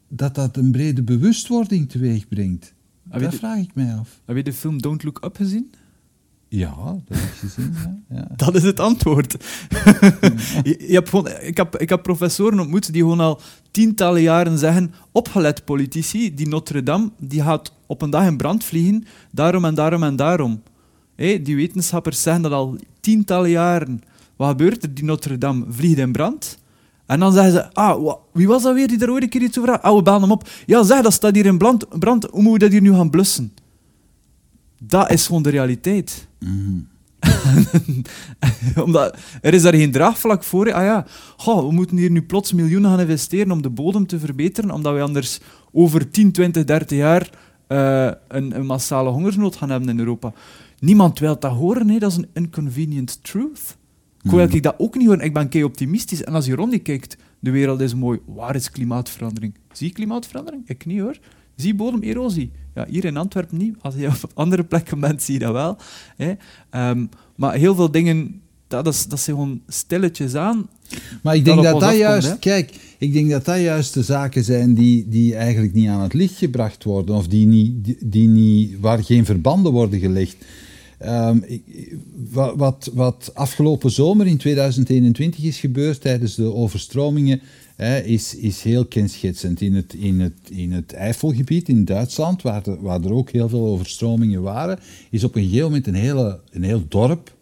Speaker 2: dat dat een brede bewustwording teweeg brengt?
Speaker 1: Ah,
Speaker 2: Dat
Speaker 1: je-
Speaker 2: vraag ik mij af.
Speaker 1: Heb je de film Don't Look Up gezien?
Speaker 2: Ja, dat heb ik gezien. Ja. Ja.
Speaker 1: Dat is het antwoord. je, je hebt gewoon, ik, heb, ik heb professoren ontmoet die gewoon al tientallen jaren zeggen: opgelet politici, die Notre Dame die gaat op een dag in brand vliegen, daarom en daarom en daarom. Die wetenschappers zeggen dat al tientallen jaren. Wat gebeurt er? Die Notre Dame vliegt in brand. En dan zeggen ze: Ah, wie was dat weer die daar ooit een keer iets over had? Ah, we bellen hem op. Ja, zeg, dat staat hier in brand. brand. Hoe moeten we dat hier nu gaan blussen? Dat is gewoon de realiteit.
Speaker 2: Mhm.
Speaker 1: Omdat er is daar geen draagvlak voor. Ah ja, goh, we moeten hier nu plots miljoenen gaan investeren om de bodem te verbeteren, omdat we anders over 10, 20, 30 jaar eh, een, een massale hongersnood gaan hebben in Europa. Niemand wil dat horen, hè. dat is een inconvenient truth. Ik wil ik dat ook niet horen. Ik ben kei optimistisch. En als je rond kijkt, de wereld is mooi. Waar is klimaatverandering? Zie je klimaatverandering? Ik niet hoor. Zie bodemerosie? Ja, hier in Antwerpen niet. Als je op andere plekken bent, zie je dat wel. Hè. Ehm, maar heel veel dingen, dat, is, dat zijn gewoon stilletjes aan.
Speaker 2: Maar ik denk dat dat
Speaker 1: afkomt,
Speaker 2: juist,
Speaker 1: hè?
Speaker 2: kijk, ik denk dat dat juist de zaken zijn die, die eigenlijk niet aan het licht gebracht worden of die niet, die, die niet, waar geen verbanden worden gelegd. Ehm, wat, wat afgelopen zomer in 2021 is gebeurd tijdens de overstromingen, hè, is, is heel kenschetsend. In het, in, het, in het Eifelgebied in Duitsland, waar, er- waar er ook heel veel overstromingen waren, is op een gegeven moment een, hele, een heel dorp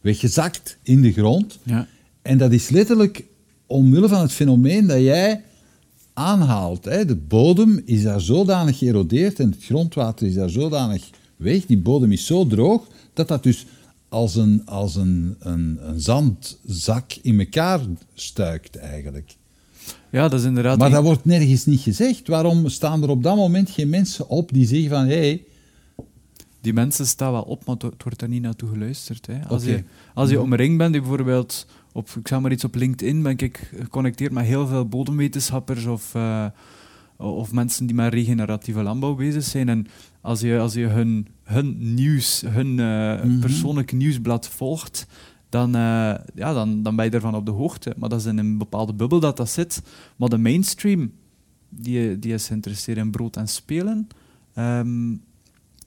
Speaker 2: weggezakt in de grond.
Speaker 1: Ja.
Speaker 2: En dat is letterlijk omwille van het fenomeen dat jij aanhaalt. Hè. De bodem is daar zodanig geërodeerd en het grondwater is daar zodanig weg. Die bodem is zo droog dat dat dus als een, als een, een, een zandzak in elkaar stuikt eigenlijk.
Speaker 1: Ja, dat is inderdaad...
Speaker 2: Maar
Speaker 1: een-
Speaker 2: dat wordt nergens niet gezegd. Waarom staan er op dat moment geen mensen op die zeggen van... hé, hey,
Speaker 1: Die mensen staan wel op, maar het wordt- daar niet naartoe geluisterd. Hè. Als, je, als je omringd bent, bijvoorbeeld, op, ik zeg maar iets op LinkedIn, ben ik geconnecteerd met heel veel bodemwetenschappers of, eh, of mensen die met regeneratieve landbouw bezig zijn. En als je, als je hun, hun nieuws, hun
Speaker 2: Mhm.
Speaker 1: persoonlijk nieuwsblad volgt, dan, eh, ja, dan, dan ben je ervan op de hoogte. Maar dat is in een bepaalde bubbel dat dat zit. Maar de mainstream, die, die is geïnteresseerd in brood en spelen. Ehm,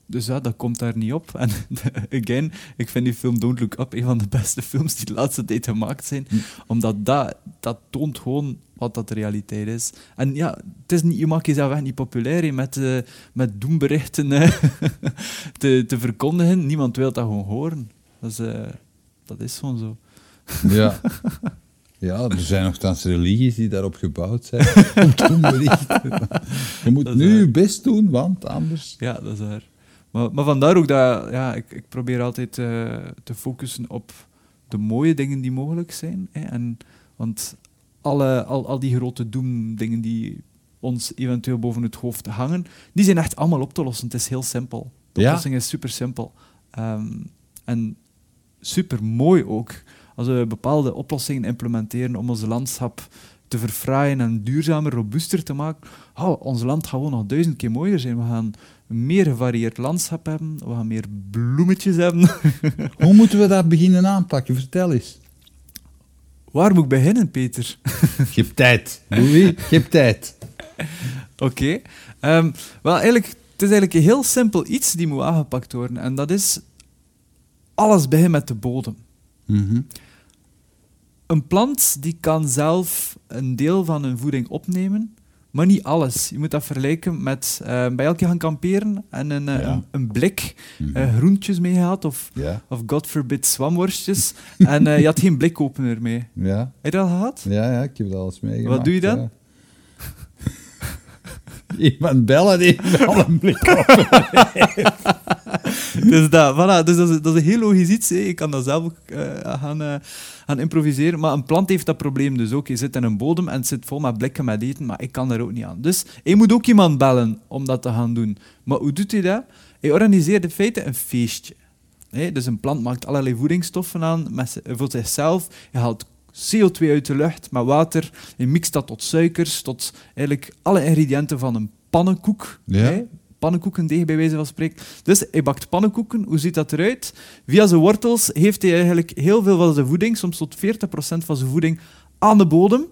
Speaker 1: dus ja, dat komt daar niet op. En again, ik vind die film Don't Look Up een van de beste films die de laatste tijd gemaakt zijn. Omdat dat, dat toont gewoon wat dat de realiteit is. En ja, het is niet, je maakt jezelf echt niet populair hè, met, eh, met doemberichten eh, te, te verkondigen. Niemand wil dat gewoon horen. Dat is, dat is gewoon zo.
Speaker 2: Ja. Ja, er zijn nogthans religies die daarop gebouwd zijn. Je moet nu je best doen, want anders...
Speaker 1: Ja, dat is waar. Maar, maar vandaar ook dat ja, ik, ik probeer altijd eh, te focussen op de mooie dingen die mogelijk zijn. Hè, en, want alle, al, al die grote doemdingen die ons eventueel boven het hoofd hangen, die zijn echt allemaal op te lossen. Het is heel simpel. De
Speaker 2: Ja.
Speaker 1: oplossing is super simpel. Ehm, en super mooi ook. Als we bepaalde oplossingen implementeren om ons landschap te verfraaien en duurzamer, robuuster te maken. Oh, ons land gaat gewoon nog duizend keer mooier zijn. We gaan een meer gevarieerd landschap hebben. We gaan meer bloemetjes hebben.
Speaker 2: Hoe moeten we dat beginnen aanpakken? Vertel eens.
Speaker 1: Waar moet ik beginnen, Peter?
Speaker 2: Je hebt tijd. Louis, je hebt tijd.
Speaker 1: Oké. Ehm, wel, eigenlijk, het is eigenlijk een heel simpel iets die moet aangepakt worden. En dat is... Alles begint met de bodem.
Speaker 2: Mhm.
Speaker 1: Een plant die kan zelf een deel van hun voeding opnemen, maar niet alles. Je moet dat vergelijken met eh, bij elke gaan kamperen en een, eh,
Speaker 2: Ja.
Speaker 1: een, een blik
Speaker 2: Mhm.
Speaker 1: eh, groentjes mee gehad of,
Speaker 2: Ja,
Speaker 1: of god forbid zwamworstjes. en je had geen blikopener mee.
Speaker 2: ja,
Speaker 1: Heb je dat gehad?
Speaker 2: ja, ja, ik heb dat alles meegemaakt.
Speaker 1: Wat doe je dan?
Speaker 2: ja. Iemand bellen die al een.
Speaker 1: dus dat, voilà, dus dat, is, dat is een heel logisch iets. hè. Je kan dat zelf ook eh, gaan, eh, gaan improviseren. Maar een plant heeft dat probleem dus ook. Je zit in een bodem en het zit vol met blikken met eten, maar ik kan daar ook niet aan. Dus je moet ook iemand bellen om dat te gaan doen. Maar hoe doet hij dat? Hij organiseert in feite een feestje. Hè, dus een plant maakt allerlei voedingsstoffen aan met, voor zichzelf. Je haalt CO2 uit de lucht met water. Je mixt dat tot suikers, tot eigenlijk alle ingrediënten van een pannenkoek.
Speaker 2: Ja.
Speaker 1: Pannenkoekendeeg bij wijze van spreken. Dus hij bakt pannenkoeken. Hoe ziet dat eruit? Via zijn wortels heeft hij eigenlijk heel veel van zijn voeding, soms tot 40% van zijn voeding, aan de bodem.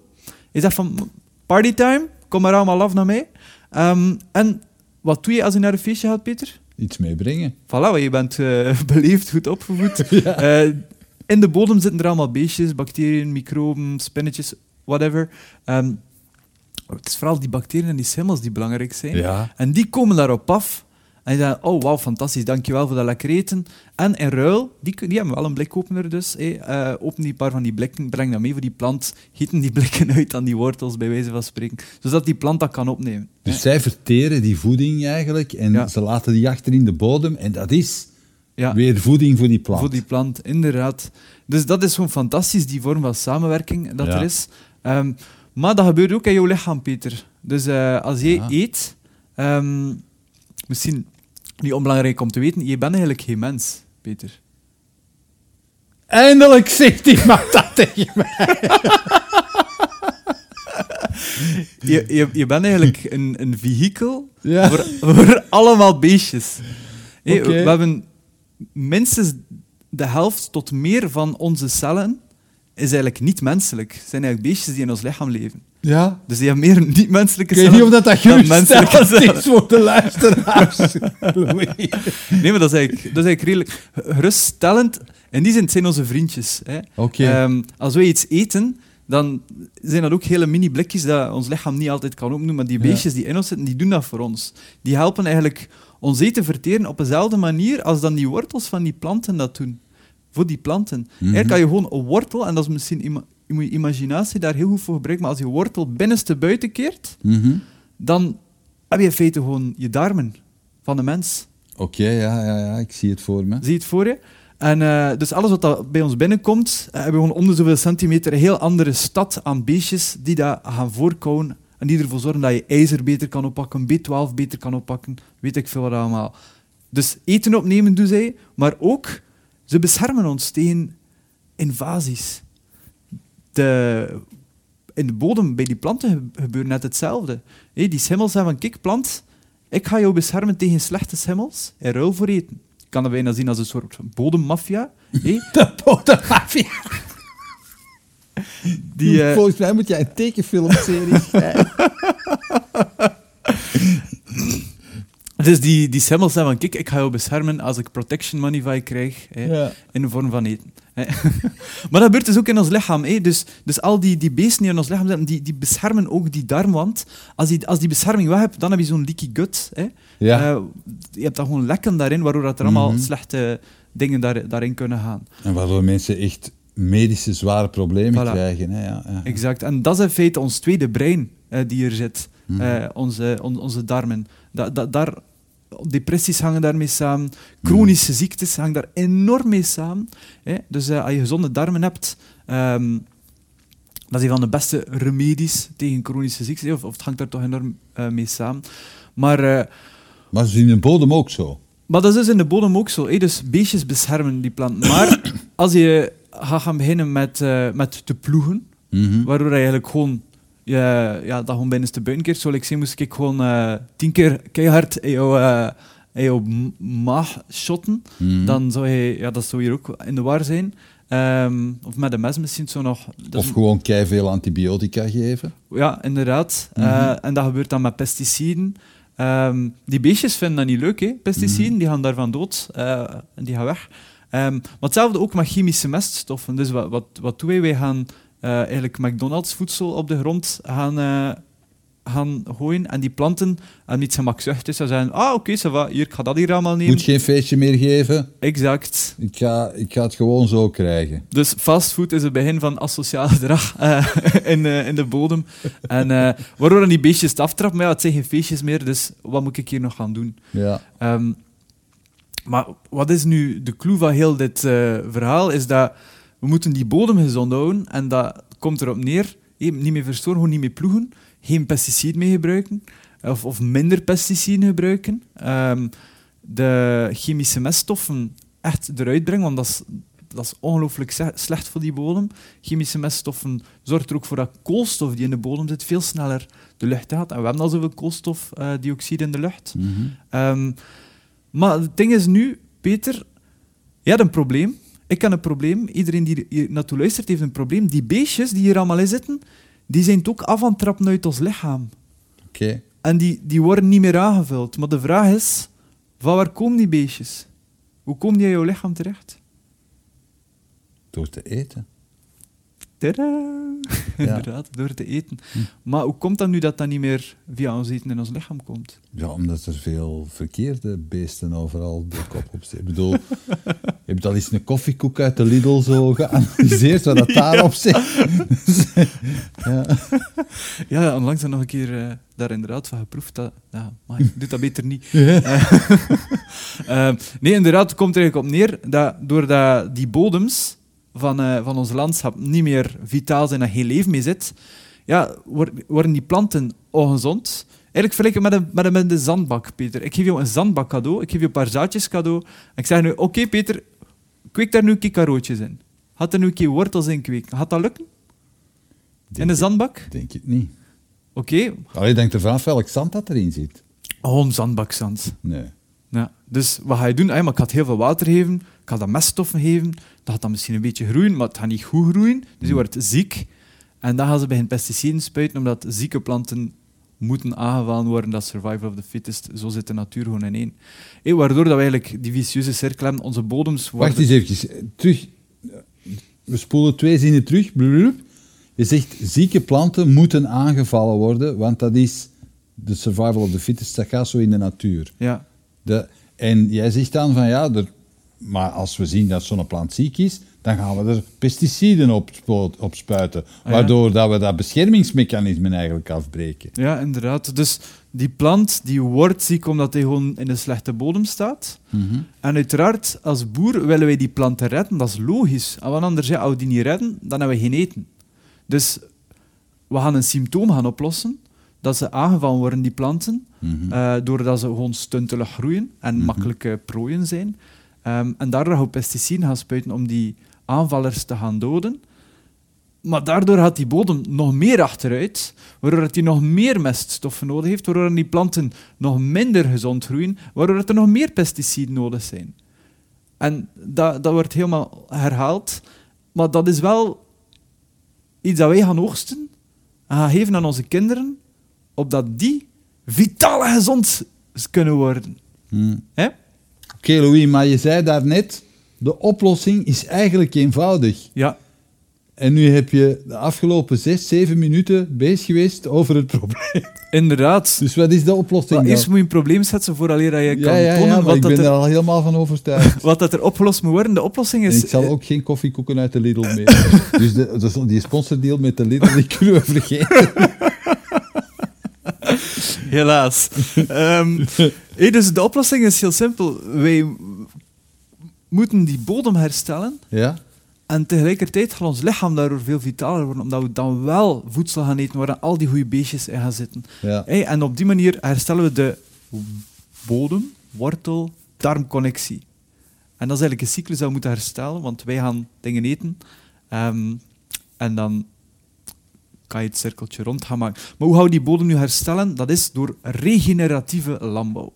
Speaker 1: Hij zegt van, partytime, kom maar allemaal af naar mij. Ehm, en wat doe je als je naar een feestje gaat, Peter?
Speaker 2: Iets meebrengen.
Speaker 1: Voilà, je bent eh, beleefd, goed opgevoed.
Speaker 2: Ja.
Speaker 1: Eh, in de bodem zitten er allemaal beestjes, bacteriën, microben, spinnetjes, whatever. Ehm, het is vooral die bacteriën en die schimmels die belangrijk zijn.
Speaker 2: Ja.
Speaker 1: En die komen daarop af. En die zeggen, oh wauw, fantastisch, dankjewel voor dat lekker eten. En in ruil, die, die hebben wel een blikopener dus. hé, eh, open die paar van die blikken, breng dat mee voor die plant. Gieten die blikken uit aan die wortels, bij wijze van spreken. Zodat die plant dat kan opnemen.
Speaker 2: Dus zij verteren die voeding eigenlijk en
Speaker 1: Ja.
Speaker 2: ze laten die achter in de bodem en dat is
Speaker 1: Ja.
Speaker 2: weer voeding voor die plant.
Speaker 1: Voor die plant, inderdaad. Dus dat is gewoon fantastisch, die vorm van samenwerking dat
Speaker 2: Ja.
Speaker 1: er is. Ehm, maar dat gebeurt ook in jouw lichaam, Peter. Dus eh, als jij
Speaker 2: Ja.
Speaker 1: eet, ehm, misschien niet onbelangrijk om te weten, je bent eigenlijk geen mens, Peter.
Speaker 2: Eindelijk zegt iemand dat tegen mij.
Speaker 1: Je, je, je bent eigenlijk een, een vehikel
Speaker 2: Ja.
Speaker 1: voor, voor allemaal beestjes. We hebben minstens de helft tot meer van onze cellen is eigenlijk niet menselijk. Het zijn eigenlijk beestjes die in ons lichaam leven.
Speaker 2: Ja.
Speaker 1: Dus die hebben meer niet-menselijke
Speaker 2: Ik weet niet of dat, geruststellend
Speaker 1: cellen.
Speaker 2: is voor de luisteraars.
Speaker 1: Nee, maar dat is eigenlijk, dat is eigenlijk redelijk geruststellend. In die zin het zijn onze vriendjes. Hè. Ehm, als wij iets eten, dan zijn dat ook hele mini-blikjes dat ons lichaam niet altijd kan opnoemen. Maar die
Speaker 2: Ja.
Speaker 1: beestjes die in ons zitten, die doen dat voor ons. Die helpen eigenlijk ons eten verteren op dezelfde manier als dan die wortels van die planten dat doen. Voor die planten. Eigenlijk kan je gewoon een wortel, en dat is misschien ima- je moet je imaginatie daar heel goed voor gebruiken, maar als je wortel binnenste buiten keert,
Speaker 2: Mhm.
Speaker 1: dan heb je in feite gewoon je darmen van de mens.
Speaker 2: Oké, ja, ja, ja, ik zie het voor me.
Speaker 1: Zie het voor je? En eh, dus alles wat dat bij ons binnenkomt, eh, hebben we gewoon om de zoveel centimeter een heel andere stad aan beestjes die dat gaan voorkouwen en die ervoor zorgen dat je ijzer beter kan oppakken, B12 beter kan oppakken, weet ik veel wat allemaal. Dus eten opnemen doen zij, maar ook ze beschermen ons tegen invasies. De, in de bodem bij die planten ge- gebeurt net hetzelfde. Die schimmels zeggen van, kijk plant, ik ga jou beschermen tegen slechte schimmels in ruil voor eten. Je kan dat bijna zien als een soort bodemmafia.
Speaker 2: De bodemmafia.
Speaker 1: die, eh,
Speaker 2: Volgens mij moet jij een tekenfilmserie schrijven.
Speaker 1: dus die, die schimmels zeggen van, kijk, ik ga jou beschermen als ik protection money van je krijg. Hè.
Speaker 2: Ja.
Speaker 1: in de vorm van eten. hè. maar dat gebeurt dus ook in ons lichaam. hè. Dus, dus al die, die beesten die in ons lichaam zitten, die, die beschermen ook die darmwand. Als die, als die bescherming weg hebt, dan heb je zo'n leaky gut. Hè.
Speaker 2: Ja.
Speaker 1: Eh, je hebt dan gewoon lekken daarin, waardoor dat er allemaal
Speaker 2: Mhm.
Speaker 1: slechte dingen daar, daarin kunnen gaan.
Speaker 2: En waardoor mensen echt medische zware problemen
Speaker 1: Voilà.
Speaker 2: krijgen. Hè? Ja, ja.
Speaker 1: Exact. En dat is in feite ons tweede brein eh, die hier zit.
Speaker 2: Mhm.
Speaker 1: Eh, onze, on- onze darmen. Da, da- daar, depressies hangen daarmee samen. Chronische ziektes hangen daar enorm mee samen. Hè? Dus eh, als je gezonde darmen hebt, ehm, dat is een van de beste remedies tegen chronische ziektes. Of, of het hangt daar toch enorm eh, mee samen. Maar, eh,
Speaker 2: Maar ze is in de bodem ook zo.
Speaker 1: maar dat is dus in de bodem ook zo. hè. Dus beestjes beschermen die planten. Maar als je gaat gaan beginnen met, met te ploegen,
Speaker 2: Mhm.
Speaker 1: waardoor je eigenlijk gewoon ja, ja, dat gewoon binnen de buitenkeert. Zoals ik zei, moest ik gewoon eh, tien keer keihard in jouw, in jouw maag shotten.
Speaker 2: Mhm.
Speaker 1: Dan zou je, ja, dat zou hier ook in de war zijn. Ehm, of met een mes misschien zo nog.
Speaker 2: Of gewoon veel antibiotica geven.
Speaker 1: Ja, inderdaad.
Speaker 2: Mhm.
Speaker 1: Eh, en dat gebeurt dan met pesticiden. Ehm, die beestjes vinden dat niet leuk, hè? pesticiden.
Speaker 2: Mhm.
Speaker 1: Die gaan daarvan dood eh, en die gaan weg. Ehm, maar hetzelfde ook met chemische meststoffen. Dus wat, wat, wat doen wij? Wij gaan eigenlijk McDonald's voedsel op de grond gaan, eh, gaan gooien. En die planten hebben niet gemakzuchtig. Ze zeggen, ah oké, va, hier, ik ga dat hier allemaal nemen.
Speaker 2: Moet geen feestje meer geven.
Speaker 1: Exact.
Speaker 2: Ik ga, ik ga het gewoon zo krijgen.
Speaker 1: Dus fastfood is het begin van asociaal gedrag eh, in, eh, in de bodem. En eh, waardoor dan die beestjes het aftrappen. Maar ja, het zijn geen feestjes meer, dus wat moet ik hier nog gaan doen?
Speaker 2: Ja.
Speaker 1: Ehm, maar wat is nu de clue van heel dit eh, verhaal? Is dat we moeten die bodem gezond houden. En dat komt erop neer. hé, niet meer verstoren, gewoon niet meer ploegen. Geen pesticiden meer gebruiken. Of, of minder pesticiden gebruiken. Ehm, de chemische meststoffen echt eruit brengen, want dat is, dat is ongelooflijk slecht voor die bodem. Chemische meststoffen zorgen er ook voor dat koolstof die in de bodem zit veel sneller de lucht gaat. En we hebben al zoveel koolstofdioxide in de lucht.
Speaker 2: Mhm.
Speaker 1: Ehm, maar het ding is nu, Peter, je hebt een probleem. Ik heb een probleem. Iedereen die hier naartoe luistert heeft een probleem. Die beestjes die hier allemaal in zitten, die zijn het ook af aan het trappen uit ons lichaam.
Speaker 2: Oké.
Speaker 1: En die, die worden niet meer aangevuld. Maar de vraag is, van waar komen die beestjes? Hoe komen die in jouw lichaam terecht?
Speaker 2: Door te eten.
Speaker 1: Inderdaad, door te eten.
Speaker 2: Hm.
Speaker 1: Maar hoe komt dat nu dat dat niet meer via ons eten in ons lichaam komt?
Speaker 2: Ja, omdat er veel verkeerde beesten overal de kop op zitten. Ik bedoel, je hebt al eens een koffiekoek uit de Lidl zo geanalyseerd wat dat daarop zit. ja.
Speaker 1: Ja, onlangs nog een keer eh, daar inderdaad van geproefd. Dat, ja, maar ik doe dat beter niet. Eh, eh, nee, inderdaad, het komt er eigenlijk op neer dat doordat die bodems van, eh, van ons landschap niet meer vitaal zijn en geen leven meer zit, ja, wor- worden die planten ongezond. Eigenlijk vergelijk ik met een, met, een, met een zandbak, Peter. Ik geef jou een zandbak cadeau, ik geef je een paar zaadjes cadeau. En ik zeg nu, oké Peter, kweek daar nu een keer carootjes in. Gaat er nu een keer wortels in kweken? Gaat dat lukken? In een zandbak?
Speaker 2: Denk het niet.
Speaker 1: Oké,
Speaker 2: Allee, je denkt er vanaf welk zand dat erin zit.
Speaker 1: gewoon zandbakzand.
Speaker 2: Nee.
Speaker 1: Ja. Dus wat ga je doen? Ah, maar ik ga het heel veel water geven, ik ga dat meststoffen geven, dat gaat dan misschien een beetje groeien, maar het gaat niet goed groeien. Dus die
Speaker 2: Hmm.
Speaker 1: wordt ziek. En dan gaan ze beginnen pesticiden spuiten, omdat zieke planten moeten aangevallen worden. Dat survival of the fittest. Zo zit de natuur gewoon in één. Waardoor dat we eigenlijk die vicieuze cirkel hebben. Onze bodems worden...
Speaker 2: Wacht eens even. Terug. We spoelen twee zinnen terug. Je zegt, zieke planten moeten aangevallen worden, want dat is de survival of the fittest. Dat gaat zo in de natuur.
Speaker 1: Ja,
Speaker 2: De, en jij zegt dan van ja, er, maar als we zien dat zo'n plant ziek is, dan gaan we er pesticiden op, op spuiten.
Speaker 1: ja.
Speaker 2: Waardoor dat we dat beschermingsmechanisme eigenlijk afbreken.
Speaker 1: ja, inderdaad. Dus die plant die wordt ziek omdat hij gewoon in een slechte bodem staat. En uiteraard, als boer willen wij die planten redden, dat is logisch. En want anders, ja, als we die niet redden, dan hebben we geen eten. Dus we gaan een symptoom gaan oplossen, dat ze aangevallen worden, die planten,
Speaker 2: Mhm.
Speaker 1: eh, doordat ze gewoon stuntelig groeien en makkelijke prooien zijn. Ehm, en daardoor gaan we pesticiden gaan spuiten om die aanvallers te gaan doden. Maar daardoor gaat die bodem nog meer achteruit, waardoor het die nog meer meststoffen nodig heeft, waardoor die planten nog minder gezond groeien, waardoor er nog meer pesticiden nodig zijn. En dat, dat wordt helemaal herhaald. Maar dat is wel iets dat wij gaan oogsten en gaan geven aan onze kinderen, opdat die vitaal en gezond kunnen worden.
Speaker 2: Hm.
Speaker 1: Hè?
Speaker 2: Oké Louis, maar je zei daarnet, de oplossing is eigenlijk eenvoudig.
Speaker 1: Ja,
Speaker 2: En nu heb je de afgelopen zes, zeven minuten bezig geweest over het probleem.
Speaker 1: inderdaad.
Speaker 2: Dus wat is de oplossing
Speaker 1: Maar
Speaker 2: dan?
Speaker 1: eerst moet je een probleem schetsen vooraleer dat je
Speaker 2: ja,
Speaker 1: kan
Speaker 2: ja,
Speaker 1: tonen wat,
Speaker 2: ik
Speaker 1: dat
Speaker 2: ben
Speaker 1: er,
Speaker 2: al helemaal van overtuigd.
Speaker 1: wat dat er opgelost moet worden. De oplossing
Speaker 2: En
Speaker 1: is...
Speaker 2: ik zal ook geen koffiekoeken uit de Lidl mee. dus de, die sponsordeal met de Lidl, die kunnen we vergeten.
Speaker 1: Helaas. Ehm, dus de oplossing is heel simpel. Wij moeten die bodem herstellen
Speaker 2: Ja?
Speaker 1: en tegelijkertijd gaat ons lichaam daardoor veel vitaler worden, omdat we dan wel voedsel gaan eten waar al die goede beestjes in gaan zitten.
Speaker 2: Ja.
Speaker 1: En op die manier herstellen we de bodem, wortel, darmconnectie. En dat is eigenlijk een cyclus dat we moeten herstellen, want wij gaan dingen eten. ehm, en dan kan je het cirkeltje rond gaan maken. Maar hoe gaan we die bodem nu herstellen? Dat is door regeneratieve landbouw.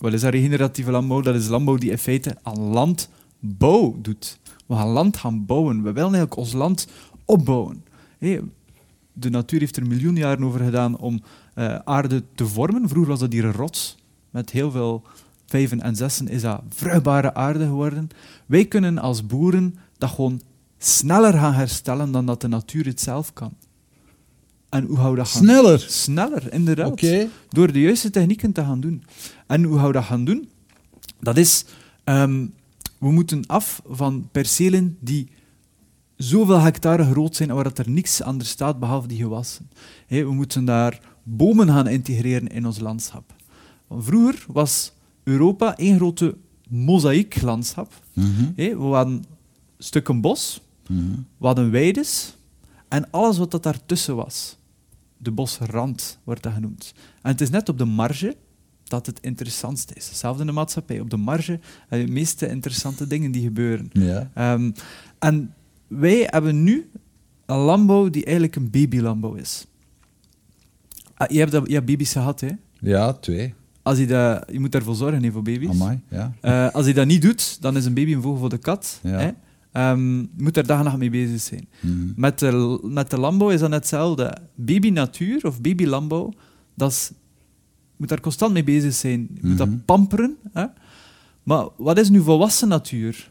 Speaker 1: Wat is dat regeneratieve landbouw? Dat is landbouw die in feite aan landbouw doet. We gaan land gaan bouwen. We willen eigenlijk ons land opbouwen. De natuur heeft er miljoenen jaren over gedaan om eh, aarde te vormen. Vroeger was dat hier een rots met heel veel vijven en zessen is dat vruchtbare aarde geworden. Wij kunnen als boeren dat gewoon sneller gaan herstellen dan dat de natuur het zelf kan. En hoe gaan we dat gaan
Speaker 2: Sneller.
Speaker 1: Sneller, inderdaad. Door de juiste technieken te gaan doen. En hoe gaan we dat gaan doen? Dat is, ehm, we moeten af van percelen die zoveel hectare groot zijn waar dat er niks anders staat behalve die gewassen. We moeten daar bomen gaan integreren in ons landschap. Want vroeger was Europa één grote mozaïeklandschap.
Speaker 2: Mhm.
Speaker 1: Hé, we hadden stukken bos,
Speaker 2: Mhm.
Speaker 1: we hadden weides en alles wat dat daartussen was. De bosrand wordt dat genoemd. En het is net op de marge dat het interessantste is. Hetzelfde in de maatschappij. Op de marge heb je de meeste interessante dingen die gebeuren.
Speaker 2: Ja.
Speaker 1: Ehm, en wij hebben nu een landbouw die eigenlijk een babylandbouw is. Ah, je, hebt dat, je hebt baby's gehad, hè?
Speaker 2: ja, twee.
Speaker 1: Als je, dat, je moet daarvoor zorgen hè, voor baby's.
Speaker 2: Amai, ja.
Speaker 1: Eh, als je dat niet doet, dan is een baby een vogel voor de kat.
Speaker 2: Ja.
Speaker 1: Hè? Je moet daar dag en nacht mee bezig zijn.
Speaker 2: Mhm.
Speaker 1: Met de, met de landbouw is dat net hetzelfde. Baby-natuur of baby-landbouw, dat is, je moet daar constant mee bezig zijn. Je moet
Speaker 2: Mhm.
Speaker 1: dat pamperen. Hè? Maar wat is nu volwassen natuur?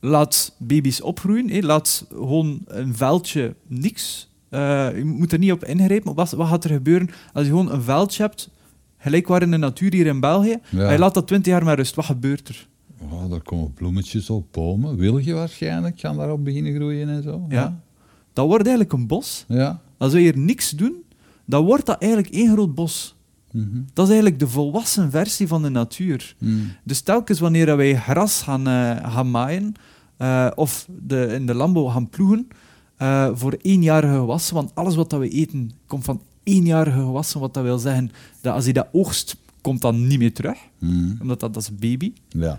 Speaker 1: Laat baby's opgroeien. Laat gewoon een veldje niks. Eh, je moet er niet op ingrijpen. Wat, wat gaat er gebeuren als je gewoon een veldje hebt, gelijk waar in de natuur hier in België,
Speaker 2: Ja.
Speaker 1: en je laat dat twintig jaar maar rust? Wat gebeurt er?
Speaker 2: Oh, daar komen bloemetjes op, bomen. Wilgen waarschijnlijk gaan daarop beginnen groeien en zo.
Speaker 1: Ja. Dat wordt eigenlijk een bos.
Speaker 2: Ja.
Speaker 1: Als we hier niks doen, dan wordt dat eigenlijk één groot bos.
Speaker 2: Mhm.
Speaker 1: Dat is eigenlijk de volwassen versie van de natuur.
Speaker 2: Mhm.
Speaker 1: Dus telkens wanneer wij gras gaan, eh, gaan maaien eh, of de, in de landbouw gaan ploegen eh, voor eenjarige gewassen, want alles wat dat we eten komt van eenjarige gewassen, wat dat wil zeggen dat als je dat oogst, komt dat niet meer terug,
Speaker 2: Mhm.
Speaker 1: omdat dat, dat is baby.
Speaker 2: Ja.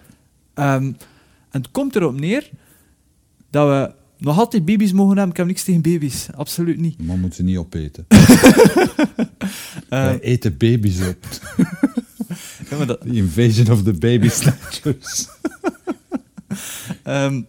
Speaker 1: Ehm, en het komt erop neer dat we nog altijd baby's mogen hebben. Ik heb niks tegen baby's, absoluut niet.
Speaker 2: Maar moeten ze niet opeten.
Speaker 1: Eh,
Speaker 2: Wij eten baby's op.
Speaker 1: ja, maar dat,
Speaker 2: The invasion of the baby snatchers.
Speaker 1: Ehm,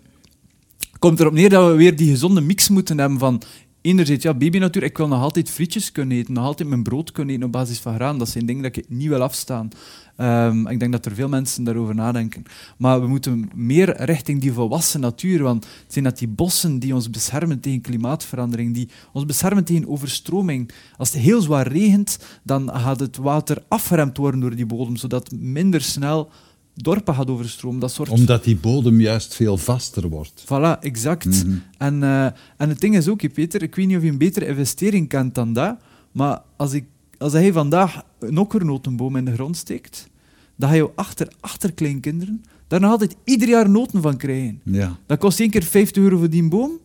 Speaker 1: komt erop neer dat we weer die gezonde mix moeten hebben van enerzijds, ja, babynatuur, ik wil nog altijd frietjes kunnen eten, nog altijd mijn brood kunnen eten op basis van graan. Dat zijn dingen dat ik niet wil afstaan. Ehm, ik denk dat er veel mensen daarover nadenken. Maar we moeten meer richting die volwassen natuur, want het zijn dat die bossen die ons beschermen tegen klimaatverandering, die ons beschermen tegen overstroming. Als het heel zwaar regent, dan gaat het water afgeremd worden door die bodem, zodat minder snel dorpen gaat overstromen. Dat soort
Speaker 2: Omdat die bodem juist veel vaster wordt.
Speaker 1: Voilà, exact.
Speaker 2: Mhm.
Speaker 1: en, eh, en het ding is ook, Peter, ik weet niet of je een betere investering kent dan dat, maar als, ik, als hij vandaag een okkernotenboom in de grond steekt, dan ga je achter, achterkleinkinderen daar nog altijd ieder jaar noten van krijgen.
Speaker 2: Ja.
Speaker 1: Dat kost één keer 50 euro voor die boom,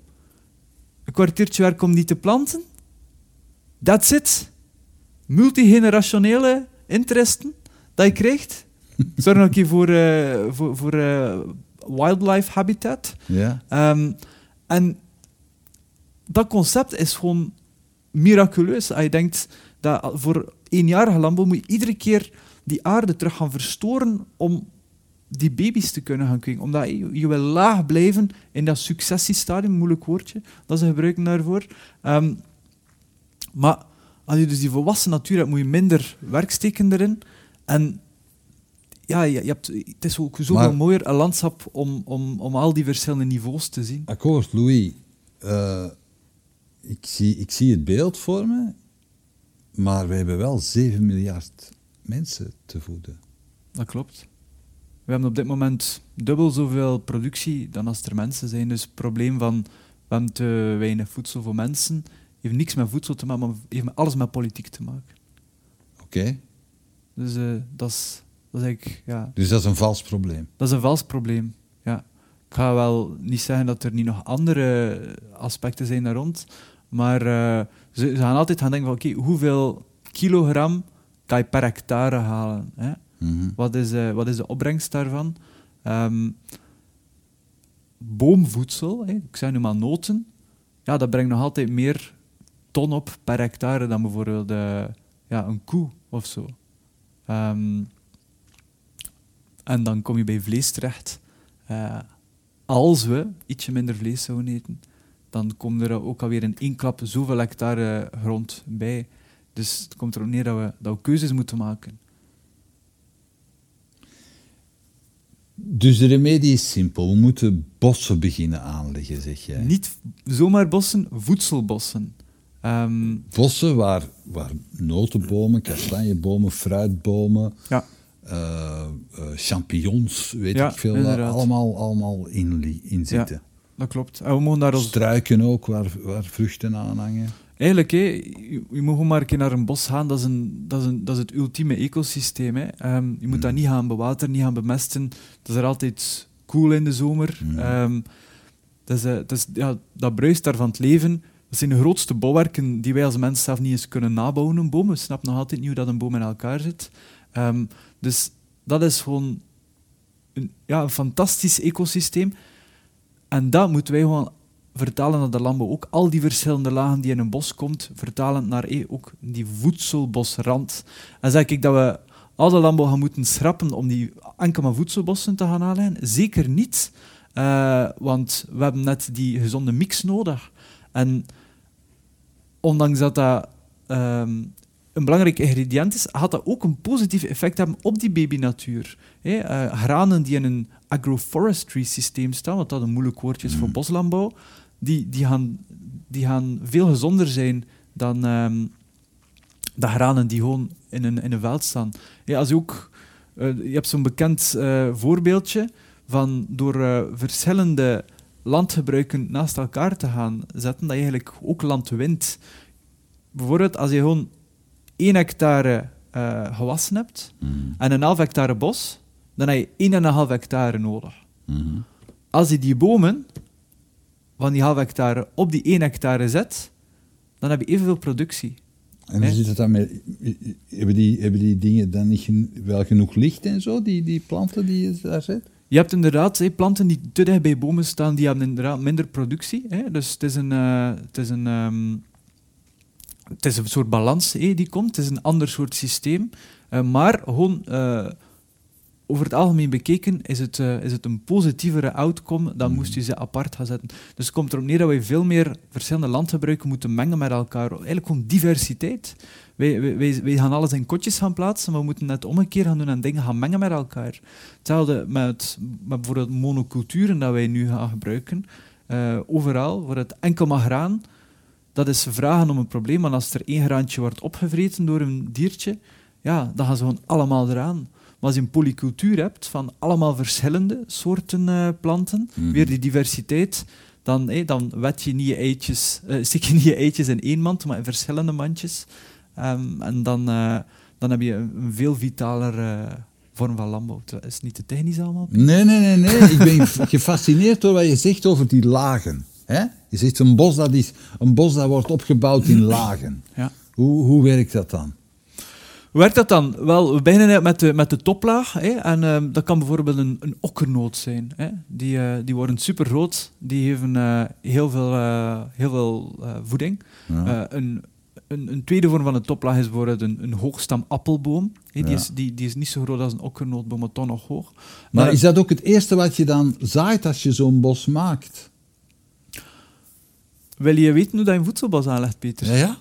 Speaker 1: een kwartiertje werk om die te planten. That's it. Multigenerationele interesten dat je krijgt. Zorg nog een keer voor, voor, voor eh, wildlife habitat.
Speaker 2: Ja.
Speaker 1: Ehm, en dat concept is gewoon miraculeus. Als je denkt dat voor eenjarige landbouw moet je iedere keer die aarde terug gaan verstoren om die baby's te kunnen gaan kweken. Omdat je, je wil laag blijven in dat successiestadium, moeilijk woordje, dat ze gebruiken daarvoor. Ehm, maar als je dus die volwassen natuur hebt, moet je minder werk steken erin. En ja, je, je hebt, het is ook zoveel
Speaker 2: Maar-
Speaker 1: mooier, een landschap, om, om, om al die verschillende niveaus te zien.
Speaker 2: Akkoord, Louis. Eh, ik, zie, ik zie het beeld voor me, maar we hebben wel 7 miljard mensen te voeden.
Speaker 1: Dat klopt. We hebben op dit moment dubbel zoveel productie dan als er mensen zijn. Dus het probleem van we hebben te weinig voedsel voor mensen heeft niks met voedsel te maken, maar heeft alles met politiek te maken.
Speaker 2: Oké?
Speaker 1: Dus eh, dat, is, dat is eigenlijk, ja,
Speaker 2: Dus dat is een vals probleem.
Speaker 1: dat is een vals probleem. Ja. Ik ga wel niet zeggen dat er niet nog andere aspecten zijn daar rond, maar eh, ze, ze gaan altijd gaan denken van oké, hoeveel kilogram kan je per hectare halen? Hè?
Speaker 2: Mhm.
Speaker 1: Wat is, eh, wat is de opbrengst daarvan? Ehm, boomvoedsel, hè, ik zeg nu maar noten, ja, dat brengt nog altijd meer ton op per hectare dan bijvoorbeeld eh, ja, een koe of zo. Ehm, en dan kom je bij vlees terecht. Eh, als we ietsje minder vlees zouden eten, dan komt er ook alweer in één klap zoveel hectare grond bij. Dus het komt erop neer dat we, dat we keuzes moeten maken.
Speaker 2: Dus de remedie is simpel. We moeten bossen beginnen aanleggen, zeg jij.
Speaker 1: Niet zomaar bossen, voedselbossen. Ehm,
Speaker 2: bossen waar, waar notenbomen, kastanjebomen, fruitbomen,
Speaker 1: ja.
Speaker 2: uh, uh, champignons, weet
Speaker 1: Ja,
Speaker 2: ik veel,
Speaker 1: inderdaad.
Speaker 2: allemaal, allemaal in, in zitten.
Speaker 1: Dat klopt. En we mogen daar ons
Speaker 2: Struiken ook, waar, waar vruchten aan hangen.
Speaker 1: Eigenlijk, je, je moet gewoon maar een keer naar een bos gaan. Dat is, een, dat is, een, dat is het ultieme ecosysteem. Hè. Ehm, je moet dat niet gaan bewateren, niet gaan bemesten. Het is er altijd cool in de zomer.
Speaker 2: Mm.
Speaker 1: Ehm, dat, is, eh, dat, is, ja, dat bruist daar van het leven. Dat zijn de grootste bouwwerken die wij als mens zelf niet eens kunnen nabouwen, een boom. We snappen nog altijd niet hoe dat een boom in elkaar zit. Ehm, dus dat is gewoon een, ja, een fantastisch ecosysteem. En dat moeten wij gewoon vertalen naar de landbouw. Ook al die verschillende lagen die in een bos komt, vertalen naar ook die voedselbosrand. En zeg ik dat we al de landbouw gaan moeten schrappen om die enkel voedselbossen te gaan aanleggen? Zeker niet. Eh, want we hebben net die gezonde mix nodig. En ondanks dat dat ehm, een belangrijk ingrediënt is, gaat dat ook een positief effect hebben op die babynatuur. Hè, eh, granen die in een agroforestry systeem staan, wat dat een moeilijk woordje is voor boslandbouw, die, die, gaan, die gaan veel gezonder zijn dan de granen die gewoon in een, in een veld staan. Ja, als je, ook, eh, je hebt zo'n bekend eh, voorbeeldje van door eh, verschillende landgebruiken naast elkaar te gaan zetten, dat je eigenlijk ook land wint. Bijvoorbeeld als je gewoon 1 hectare eh, gewassen hebt
Speaker 2: Mm.
Speaker 1: en een half hectare bos, dan heb je 1,5 hectare nodig.
Speaker 2: Mhm.
Speaker 1: Als je die bomen van die half hectare op die 1 hectare zet, dan heb je evenveel productie.
Speaker 2: En hoe zit het dan met... Hebben die, hebben die dingen dan niet wel genoeg licht en zo, die, die planten die je daar zet?
Speaker 1: Je hebt inderdaad planten die te dicht bij bomen staan, die hebben inderdaad minder productie. Dus het is een, eh, het is een, ehm, het is een soort balans die komt. Het is een ander soort systeem. Eh, maar gewoon eh, over het algemeen bekeken is het, eh, is het een positievere outcome dan moest je ze apart gaan zetten. Dus het komt erop neer dat we veel meer verschillende landgebruiken moeten mengen met elkaar. Eigenlijk gewoon diversiteit. Wij, wij, wij, wij gaan alles in kotjes gaan plaatsen, maar we moeten net omgekeerd gaan doen en dingen gaan mengen met elkaar. Hetzelfde met, met bijvoorbeeld monoculturen dat wij nu gaan gebruiken. Overal, waar het enkel maar graan, dat is vragen om een probleem. Want als er één graantje wordt opgevreten door een diertje, ja, dan gaan ze gewoon allemaal eraan. Maar als je een polycultuur hebt van allemaal verschillende soorten eh, planten,
Speaker 2: Mhm.
Speaker 1: weer die diversiteit, dan, eh, dan wet je niet je eitjes, eh, stik je niet je eitjes in één mand, maar in verschillende mandjes. Ehm, en dan, eh, dan heb je een, een veel vitaler vorm van landbouw. Dat is niet te technisch allemaal.
Speaker 2: Nee, nee, nee, nee. Ik ben gefascineerd door wat je zegt over die lagen. Hè? Je zegt een bos, dat is een bos dat wordt opgebouwd in lagen.
Speaker 1: Ja.
Speaker 2: Hoe, hoe werkt dat dan?
Speaker 1: Hoe werkt dat dan? Wel, we beginnen met de, met de toplaag. Hè, en ehm, dat kan bijvoorbeeld een, een okkernoot zijn. Hè. Die, eh, die worden supergroot. Die geven eh, heel veel, eh, heel veel voeding.
Speaker 2: Ja.
Speaker 1: Een, een, een tweede vorm van de toplaag is bijvoorbeeld een, een hoogstam appelboom. Hè, die,
Speaker 2: Ja.
Speaker 1: is, die, die is niet zo groot als een okkernootboom, maar toch nog hoog.
Speaker 2: maar is dat ook het eerste wat je dan zaait als je zo'n bos maakt?
Speaker 1: Wil je weten hoe dat je een voedselbos aanlegt, Peter?
Speaker 2: ja?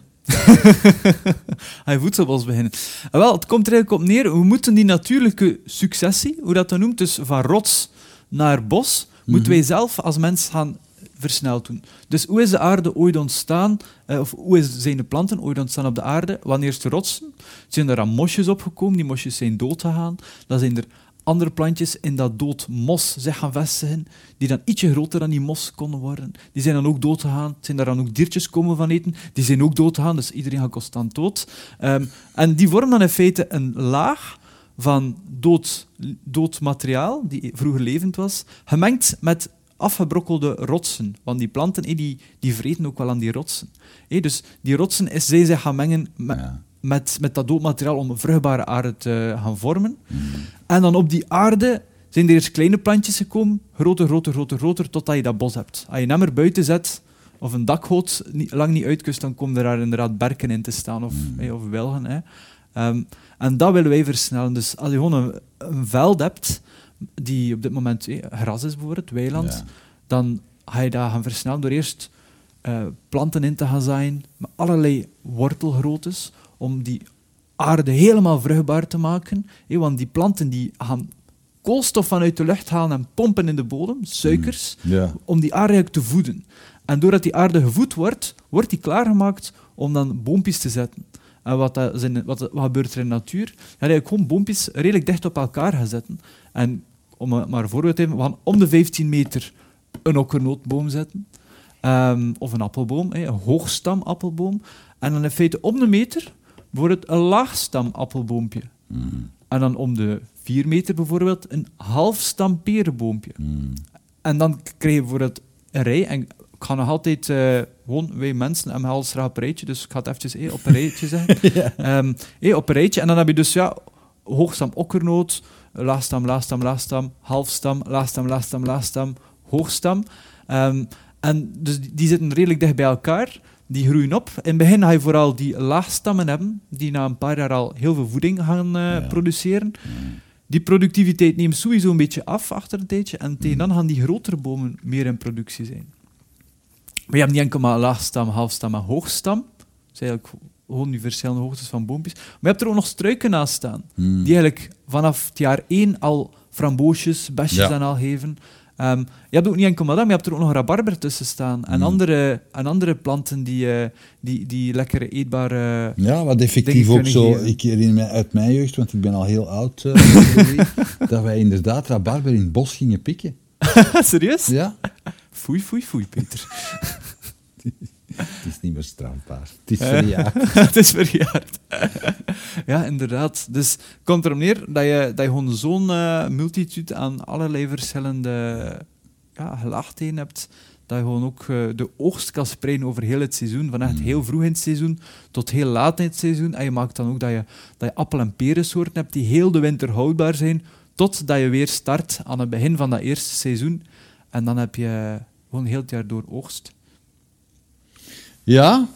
Speaker 1: Aan je voedselbos beginnen. En wel, het komt er eigenlijk op neer, we moeten die natuurlijke successie, hoe dat dan noemt, dus van rots naar bos, moeten wij zelf als mens gaan versneld doen. Dus hoe is de aarde ooit ontstaan, eh, of hoe is, zijn de planten ooit ontstaan op de aarde? Wanneer is de rotsen? Zijn er aan mosjes opgekomen, die mosjes zijn dood gegaan. Dan zijn er andere plantjes in dat dood mos zich gaan vestigen, die dan ietsje groter dan die mos konden worden. Die zijn dan ook dood gegaan. Zijn daar dan ook diertjes komen van eten, die zijn ook dood gegaan, dus iedereen gaat constant dood. Ehm, en die vormen dan in feite een laag van dood, dood materiaal, die vroeger levend was, gemengd met afgebrokkelde rotsen. Want die planten die, die vreten ook wel aan die rotsen. Dus die rotsen is zij zich gaan mengen met. Met, met dat doodmateriaal om een vruchtbare aarde te gaan vormen. En dan op die aarde zijn er eerst kleine plantjes gekomen, groter, groter, groter, groter, totdat je dat bos hebt. Als je hem er buiten zet, of een dakgoot lang niet uitkust, dan komen er daar inderdaad berken in te staan of,
Speaker 2: Mm.
Speaker 1: of wilgen. Ehm, en dat willen wij versnellen. Dus als je gewoon een, een veld hebt, die op dit moment eh, gras is bijvoorbeeld, weiland,
Speaker 2: Ja.
Speaker 1: dan ga je dat gaan versnellen door eerst eh, planten in te gaan zaaien met allerlei wortelgroottes, om die aarde helemaal vruchtbaar te maken. Hé, want die planten die gaan koolstof vanuit de lucht halen en pompen in de bodem, suikers,
Speaker 2: Ja.
Speaker 1: om die aarde te voeden. En doordat die aarde gevoed wordt, wordt die klaargemaakt om dan boompjes te zetten. En wat, dat in- wat, wat gebeurt er in de natuur? Ja, eigenlijk gewoon boompjes redelijk dicht op elkaar gaan zetten. En om maar een voorbeeld te geven, we gaan om de 15 meter een okkernootboom zetten. Ehm, of een appelboom, een hoogstamappelboom. En dan in feite om de meter bijvoorbeeld een laagstamappelboompje.
Speaker 2: Mm.
Speaker 1: En dan om de 4 meter bijvoorbeeld een halfstam perenboompje.
Speaker 2: Mm.
Speaker 1: En dan krijg je bijvoorbeeld een rij. En ik ga nog altijd, eh, gewoon, wij mensen hebben alles graag op een rijtje, dus ik ga het eventjes eh, op een rijtje zeggen. Ehm, eh, op een rijtje. En dan heb je dus ja, hoogstam okkernoot, laagstam, laagstam, laagstam, halfstam, laagstam, laagstam, laagstam, hoogstam. Ehm, en dus die, die zitten redelijk dicht bij elkaar. Die groeien op. In het begin ga je vooral die laagstammen hebben, die na een paar jaar al heel veel voeding gaan eh,
Speaker 2: Ja.
Speaker 1: produceren. Die productiviteit neemt sowieso een beetje af achter een tijdje. En tegen dan gaan die grotere bomen meer in productie zijn. Maar je hebt niet enkel maar laagstam, halfstam en hoogstam. Dat zijn eigenlijk gewoon die verschillende hoogtes van boompjes. Maar je hebt er ook nog struiken naast staan.
Speaker 2: Mm.
Speaker 1: Die eigenlijk vanaf het jaar 1 al framboosjes, besjes
Speaker 2: Ja.
Speaker 1: en al geven. Ehm, je hebt ook niet enkel maar je hebt er ook nog rabarber tussen staan. En,
Speaker 2: Mm.
Speaker 1: andere, en andere planten die, eh, die, die lekkere eetbare...
Speaker 2: Ja, wat effectief ook zo.
Speaker 1: geven.
Speaker 2: Ik herinner me uit mijn jeugd, want ik ben al heel oud, eh, dat wij inderdaad rabarber in het bos gingen pikken.
Speaker 1: Serieus?
Speaker 2: Ja,
Speaker 1: Foei, foei, foei, Peter.
Speaker 2: het is niet meer strafbaar. Het is
Speaker 1: Eh.
Speaker 2: verjaard.
Speaker 1: het is verjaard. ja, inderdaad. Dus het komt erop neer dat je, dat je gewoon zo'n eh, multitude aan allerlei verschillende ja, gelaagdheden hebt, dat je gewoon ook eh, de oogst kan spreiden over heel het seizoen, van echt
Speaker 2: Mm.
Speaker 1: heel vroeg in het seizoen tot heel laat in het seizoen. En je maakt dan ook dat je, dat je appel- en perensoorten hebt die heel de winter houdbaar zijn, totdat je weer start aan het begin van dat eerste seizoen. En dan heb je gewoon heel het jaar door oogst.
Speaker 2: Ja,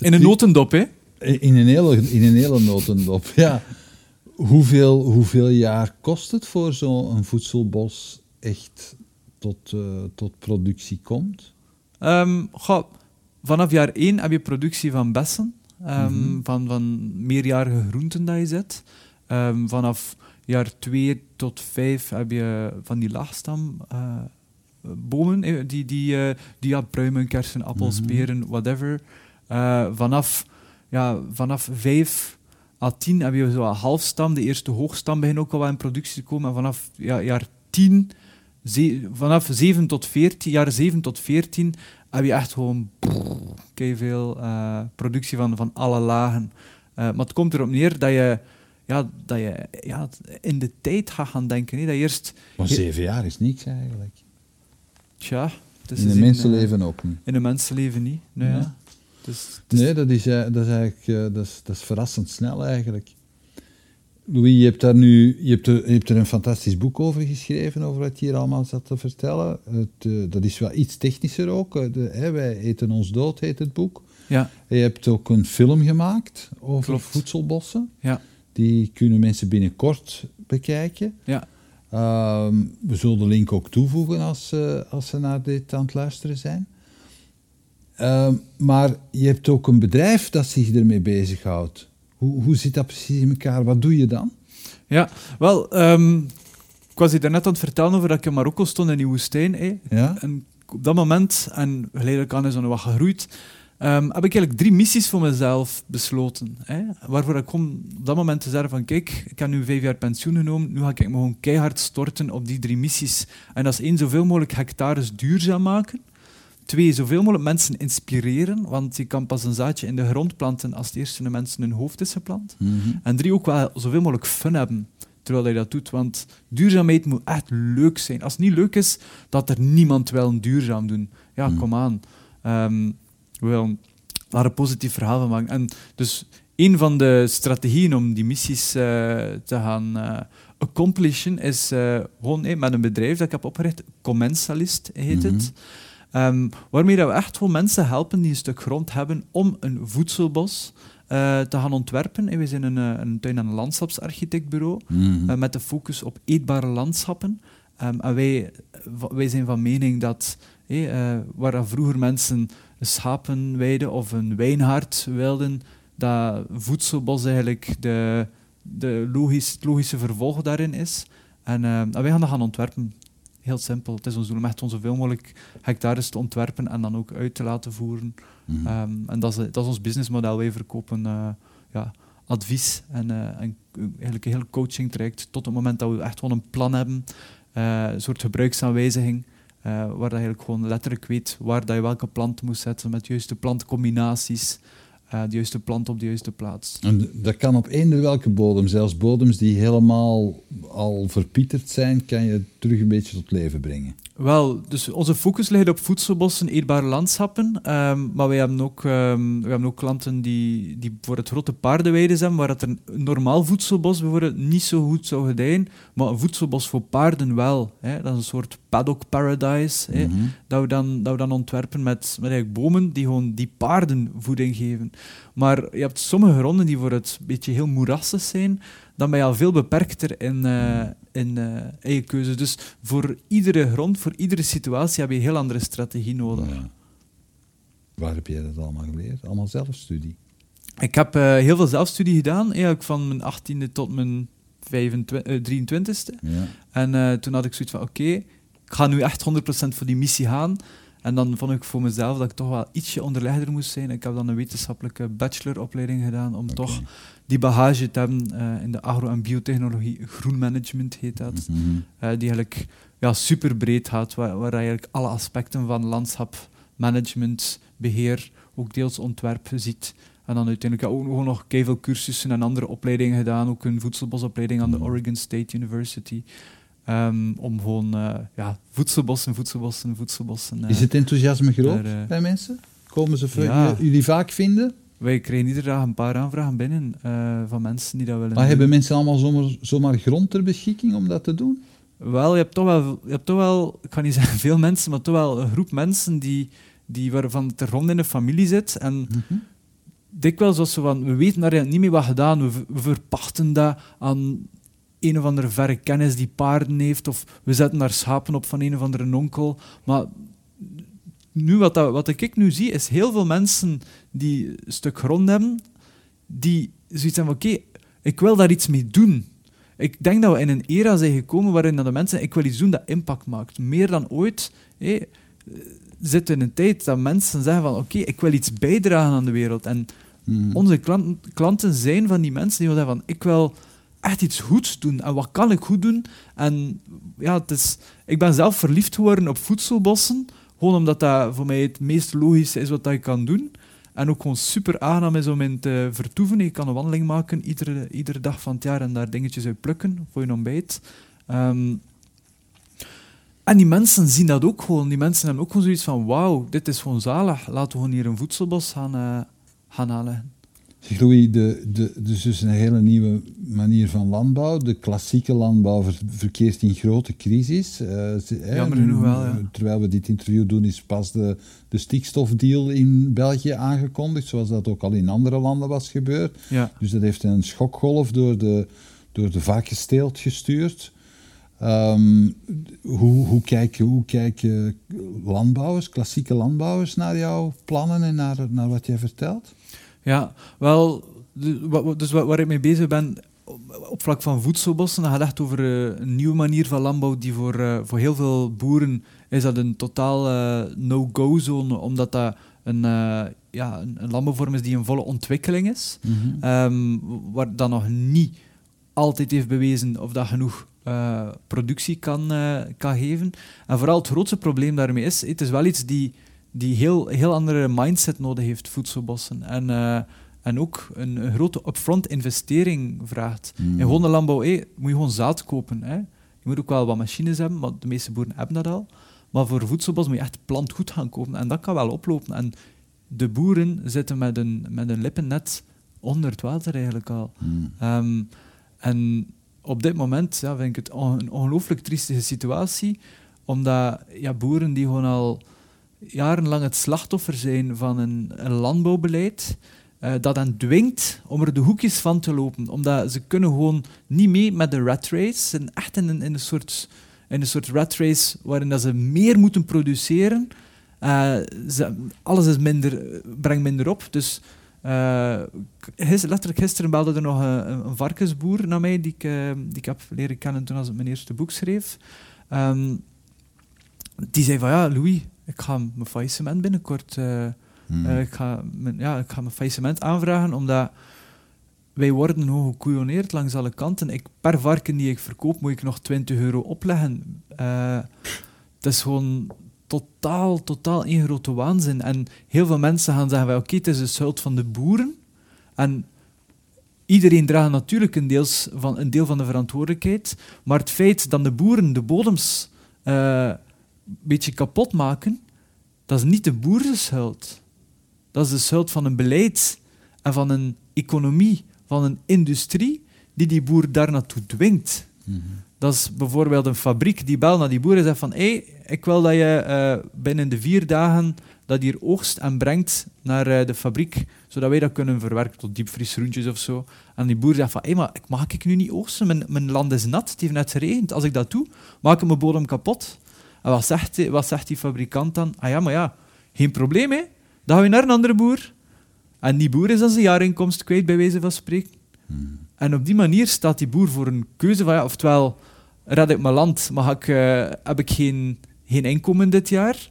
Speaker 1: In een notendop, hè?
Speaker 2: in een hele, in een hele notendop. Ja. Hoeveel, hoeveel jaar kost het voor zo'n voedselbos echt tot, eh, tot productie komt?
Speaker 1: Ehm, goh, vanaf jaar 1 heb je productie van bessen, ehm,
Speaker 2: Mhm.
Speaker 1: van, van meerjarige groenten dat je zet. Ehm, vanaf jaar 2 tot 5 heb je van die laagstam eh, bomen, eh, die, die, eh, die ja, pruimen, kersen, appels,
Speaker 2: Mhm.
Speaker 1: peren, whatever. Eh, vanaf, ja, vanaf 5 à 10 heb je zo een halfstam, de eerste hoogstam begint ook al wel in productie te komen. En vanaf ja, jaar 10 Ze- vanaf 7 tot 14, jaar 7 tot 14 heb je echt gewoon veel eh productie van, van alle lagen. Eh, maar het komt erop neer dat je, ja, dat je ja, in de tijd gaat gaan denken. Hè. Dat je eerst,
Speaker 2: Maar zeven jaar is niks eigenlijk.
Speaker 1: Tja, het is
Speaker 2: In
Speaker 1: zien,
Speaker 2: mensenleven ook niet.
Speaker 1: eh, in een mensenleven niet. Nee,
Speaker 2: Ja.
Speaker 1: Dus, het
Speaker 2: Nee, dat is, eh, dat is eigenlijk eh, dat is, dat is verrassend snel eigenlijk. Louis, je hebt, daar nu, je, hebt er, je hebt er een fantastisch boek over geschreven, over wat je hier allemaal zat te vertellen. Het, eh, dat is wel iets technischer ook. eh, De, hè, Wij eten ons dood, heet het boek.
Speaker 1: ja,
Speaker 2: Je hebt ook een film gemaakt over
Speaker 1: Klopt.
Speaker 2: voedselbossen.
Speaker 1: ja,
Speaker 2: Die kunnen mensen binnenkort bekijken.
Speaker 1: ja.
Speaker 2: Ehm, we zullen de link ook toevoegen als, eh, als ze naar dit aan het luisteren zijn. Ehm, maar je hebt ook een bedrijf dat zich ermee bezighoudt. Hoe, hoe zit dat precies in elkaar? Wat doe je dan?
Speaker 1: Ja, wel, ehm, ik was je daarnet aan het vertellen over dat ik in Marokko stond in die woestijn. hè.
Speaker 2: Ja?
Speaker 1: En op dat moment, en geleidelijk aan is dat nog wat gegroeid, ehm, heb ik eigenlijk drie missies voor mezelf besloten. Hè, waarvoor ik gewoon op dat moment te zeggen van kijk, ik heb nu vijf jaar pensioen genomen, nu ga ik me gewoon keihard storten op die drie missies. En dat is één, zoveel mogelijk hectares duurzaam maken. Twee, zoveel mogelijk mensen inspireren, want je kan pas een zaadje in de grond planten als het eerst in de mensen hun hoofd is geplant.
Speaker 2: Mhm.
Speaker 1: En drie, ook wel zoveel mogelijk fun hebben terwijl je dat doet. Want duurzaamheid moet echt leuk zijn. Als het niet leuk is, dat er niemand wil duurzaam doen. Ja,
Speaker 2: Hmm.
Speaker 1: kom aan. Ehm, we willen daar een positief verhaal van maken. En dus een van de strategieën om die missies eh, te gaan eh accomplishen is eh, gewoon met een bedrijf dat ik heb opgericht, Commensalist heet
Speaker 2: Mhm.
Speaker 1: het. Ehm, waarmee dat we echt wel mensen helpen die een stuk grond hebben om een voedselbos te gaan ontwerpen. En we zijn een, een tuin- en landschapsarchitectbureau
Speaker 2: Mhm.
Speaker 1: met de focus op eetbare landschappen. Ehm, en wij, wij zijn van mening dat hé, eh, waar vroeger mensen schapenweide of een wijnhaard wilden, dat voedselbos eigenlijk de, de logisch, het logische vervolg daarin is. En, eh, en wij gaan dat gaan ontwerpen. Heel simpel. Het is ons doel om echt zoveel mogelijk hectares te ontwerpen en dan ook uit te laten voeren.
Speaker 2: Mhm.
Speaker 1: Ehm, en dat is, dat is ons businessmodel. Wij verkopen eh, ja, advies en, eh, en eigenlijk een heel coaching traject tot het moment dat we echt gewoon een plan hebben, een soort gebruiksaanwijziging, waar dat je eigenlijk gewoon letterlijk weet waar dat je welke plant moet zetten met juiste plantcombinaties, eh, de juiste plant op de juiste plaats.
Speaker 2: En dat kan op eender welke bodem, zelfs bodems die helemaal al verpieterd zijn, kan je terug een beetje tot leven brengen.
Speaker 1: Wel, dus onze focus ligt op voedselbossen, eetbare landschappen. ehm, maar wij hebben ook, ehm, we hebben ook klanten die, die voor het grote paardenweiden zijn, waar het een normaal voedselbos bijvoorbeeld niet zo goed zou gedijen, maar een voedselbos voor paarden wel. Hè. Dat is een soort paddock paradise. Hè.
Speaker 2: Mhm.
Speaker 1: Dat, we dan, dat we dan ontwerpen met, met eigenlijk bomen die gewoon die paarden voeding geven. Maar je hebt sommige gronden die voor het beetje heel moerassig zijn, dan ben je al veel beperkter in, eh, in eh, eigen keuzes. Dus voor iedere grond, voor iedere situatie heb je een heel andere strategie nodig.
Speaker 2: Ja. Waar heb jij dat allemaal geleerd? Allemaal zelfstudie.
Speaker 1: Ik heb eh, heel veel zelfstudie gedaan, eigenlijk van mijn 18e tot mijn 25, eh, 23e.
Speaker 2: Ja.
Speaker 1: En eh, toen had ik zoiets van, oké, ik ga nu echt 100% voor die missie gaan. En dan vond ik voor mezelf dat ik toch wel ietsje onderlegder moest zijn. Ik heb dan een wetenschappelijke bacheloropleiding gedaan om toch die bagage te hebben eh, in de agro- en biotechnologie. Groenmanagement heet dat.
Speaker 2: Mhm.
Speaker 1: eh, die eigenlijk ja, super breed gaat, waar, waar je eigenlijk alle aspecten van landschap, management, beheer, ook deels ontwerp ziet. En dan uiteindelijk ja, ook gewoon nog veel cursussen en andere opleidingen gedaan, ook een voedselbosopleiding aan de
Speaker 2: Mhm.
Speaker 1: Oregon State University. Ehm, om gewoon eh, ja, voedselbossen, voedselbossen, voedselbossen. eh,
Speaker 2: Is het enthousiasme groot
Speaker 1: daar, eh,
Speaker 2: bij mensen? Komen ze
Speaker 1: Ja.
Speaker 2: jullie vaak vinden?
Speaker 1: Wij krijgen iedere dag een paar aanvragen binnen van mensen die dat willen
Speaker 2: Maar
Speaker 1: doen.
Speaker 2: hebben mensen allemaal zomaar, zomaar grond ter beschikking om dat te doen?
Speaker 1: Wel, je hebt toch wel, je hebt toch wel, ik kan niet zeggen veel mensen, maar toch wel een groep mensen die, die waarvan het er rond in de familie zit. En
Speaker 2: Mhm.
Speaker 1: dikwijls was zo van, we weten daar niet mee wat gedaan, we, we verpachten dat aan een of andere verre kennis die paarden heeft, of we zetten daar schapen op van een of andere onkel. Maar nu, wat, dat, wat ik nu zie, is heel veel mensen die een stuk grond hebben, die zoiets hebben van, oké, ik wil daar iets mee doen. Ik denk dat we in een era zijn gekomen waarin dat de mensen, ik wil iets doen dat impact maakt. Meer dan ooit hé, zitten we in een tijd dat mensen zeggen van, oké, ik wil iets bijdragen aan de wereld. En
Speaker 2: Mhm.
Speaker 1: onze klanten, klanten zijn van die mensen die zeggen van, ik wil echt iets goeds doen. En wat kan ik goed doen? En ja, het is, ik ben zelf verliefd geworden op voedselbossen, gewoon omdat dat voor mij het meest logische is wat je kan doen. En ook gewoon super aangenaam is om in te vertoeven. Je kan een wandeling maken iedere, iedere dag van het jaar en daar dingetjes uit plukken voor je ontbijt. Ehm, en die mensen zien dat ook gewoon. Die mensen hebben ook gewoon zoiets van, wauw, dit is gewoon zalig. Laten we gewoon hier een voedselbos gaan, eh, gaan.
Speaker 2: Zeg, Louis, de, de, dus is een hele nieuwe manier van landbouw. De klassieke landbouw ver- verkeert in grote crisis. Eh, ze-
Speaker 1: Jammer genoeg wel, ja.
Speaker 2: Terwijl we dit interview doen, is pas de, de stikstofdeal in België aangekondigd, zoals dat ook al in andere landen was gebeurd.
Speaker 1: Ja.
Speaker 2: Dus dat heeft een schokgolf door de, door de varkensteelt gestuurd. Ehm, hoe, hoe, kijken, hoe kijken landbouwers, klassieke landbouwers, naar jouw plannen en naar, naar wat jij vertelt?
Speaker 1: Ja, wel, dus wa- waar ik mee bezig ben op, vlak van voedselbossen, dat gaat echt over eh, een nieuwe manier van landbouw die voor, eh, voor heel veel boeren is dat een totaal eh, no-go-zone, omdat dat een, ja, een, een landbouwvorm is die in volle ontwikkeling is, ehm, waar dat nog niet altijd heeft bewezen of dat genoeg productie kan, kan geven. En vooral het grootste probleem daarmee is, het is wel iets die, die heel, heel andere mindset nodig heeft, voedselbossen. En, eh, en ook een, een grote upfront investering vraagt. In gewone landbouw hé, moet je gewoon zaad kopen. Hè. Je moet ook wel wat machines hebben, maar de meeste boeren hebben dat al. Maar voor voedselbos moet je echt plantgoed gaan kopen. En dat kan wel oplopen. En de boeren zitten met een, met een lippen net onder het water eigenlijk al.
Speaker 2: Mm.
Speaker 1: Ehm, en op dit moment ja, vind ik het een ongelooflijk triestige situatie, omdat ja, boeren die gewoon al jarenlang het slachtoffer zijn van een, een landbouwbeleid uh, dat hen dwingt om er de hoekjes van te lopen. Omdat ze kunnen gewoon niet mee met de rat race. Ze echt in een, soort, in een soort rat race waarin dat ze meer moeten produceren. Uh, ze, alles is minder, brengt minder op. Dus uh, letterlijk gisteren belde er nog een, een, varkensboer naar mij, die ik, ik heb leren kennen toen als ik mijn eerste boek schreef. Um, die zei van, ja, Louis, ik ga mijn faillissement binnenkort... Uh, hmm. ik, ga mijn, ja, ik ga mijn faillissement aanvragen, omdat wij worden gewoon gekoeioneerd langs alle kanten. Ik, per varken die ik verkoop, moet ik nog 20 euro opleggen. het is gewoon totaal, totaal één grote waanzin. En heel veel mensen gaan zeggen, oké, okay, het is de schuld van de boeren. En iedereen draagt natuurlijk een, deels van, een deel van de verantwoordelijkheid. Maar het feit dat de boeren de bodems uh, een beetje kapot maken, dat is niet de boeren schuld. Dat is de schuld van een beleid en van een economie, van een industrie die die boer daar naartoe dwingt. Mm dat is bijvoorbeeld een fabriek die belt naar die boer en zegt van hey, ik wil dat je uh, binnen de vier dagen dat hier oogst en brengt naar uh, de fabriek, zodat wij dat kunnen verwerken tot diepvriesgroentjes of zo. En die boer zegt van, hé, hey, maar mag ik nu niet oogsten? Mijn, mijn land is nat, het heeft net geregend. Als ik dat doe, maak ik mijn bodem kapot. En wat zegt, wat zegt die fabrikant dan? Ah ja, maar ja, geen probleem, hè. Dan gaan we naar een andere boer. En die boer is dan zijn jaarinkomst kwijt, bij wijze van spreken. Hmm. En op die manier staat die boer voor een keuze van, ja, oftewel red ik mijn land, maar ik, uh, heb ik geen, geen inkomen dit jaar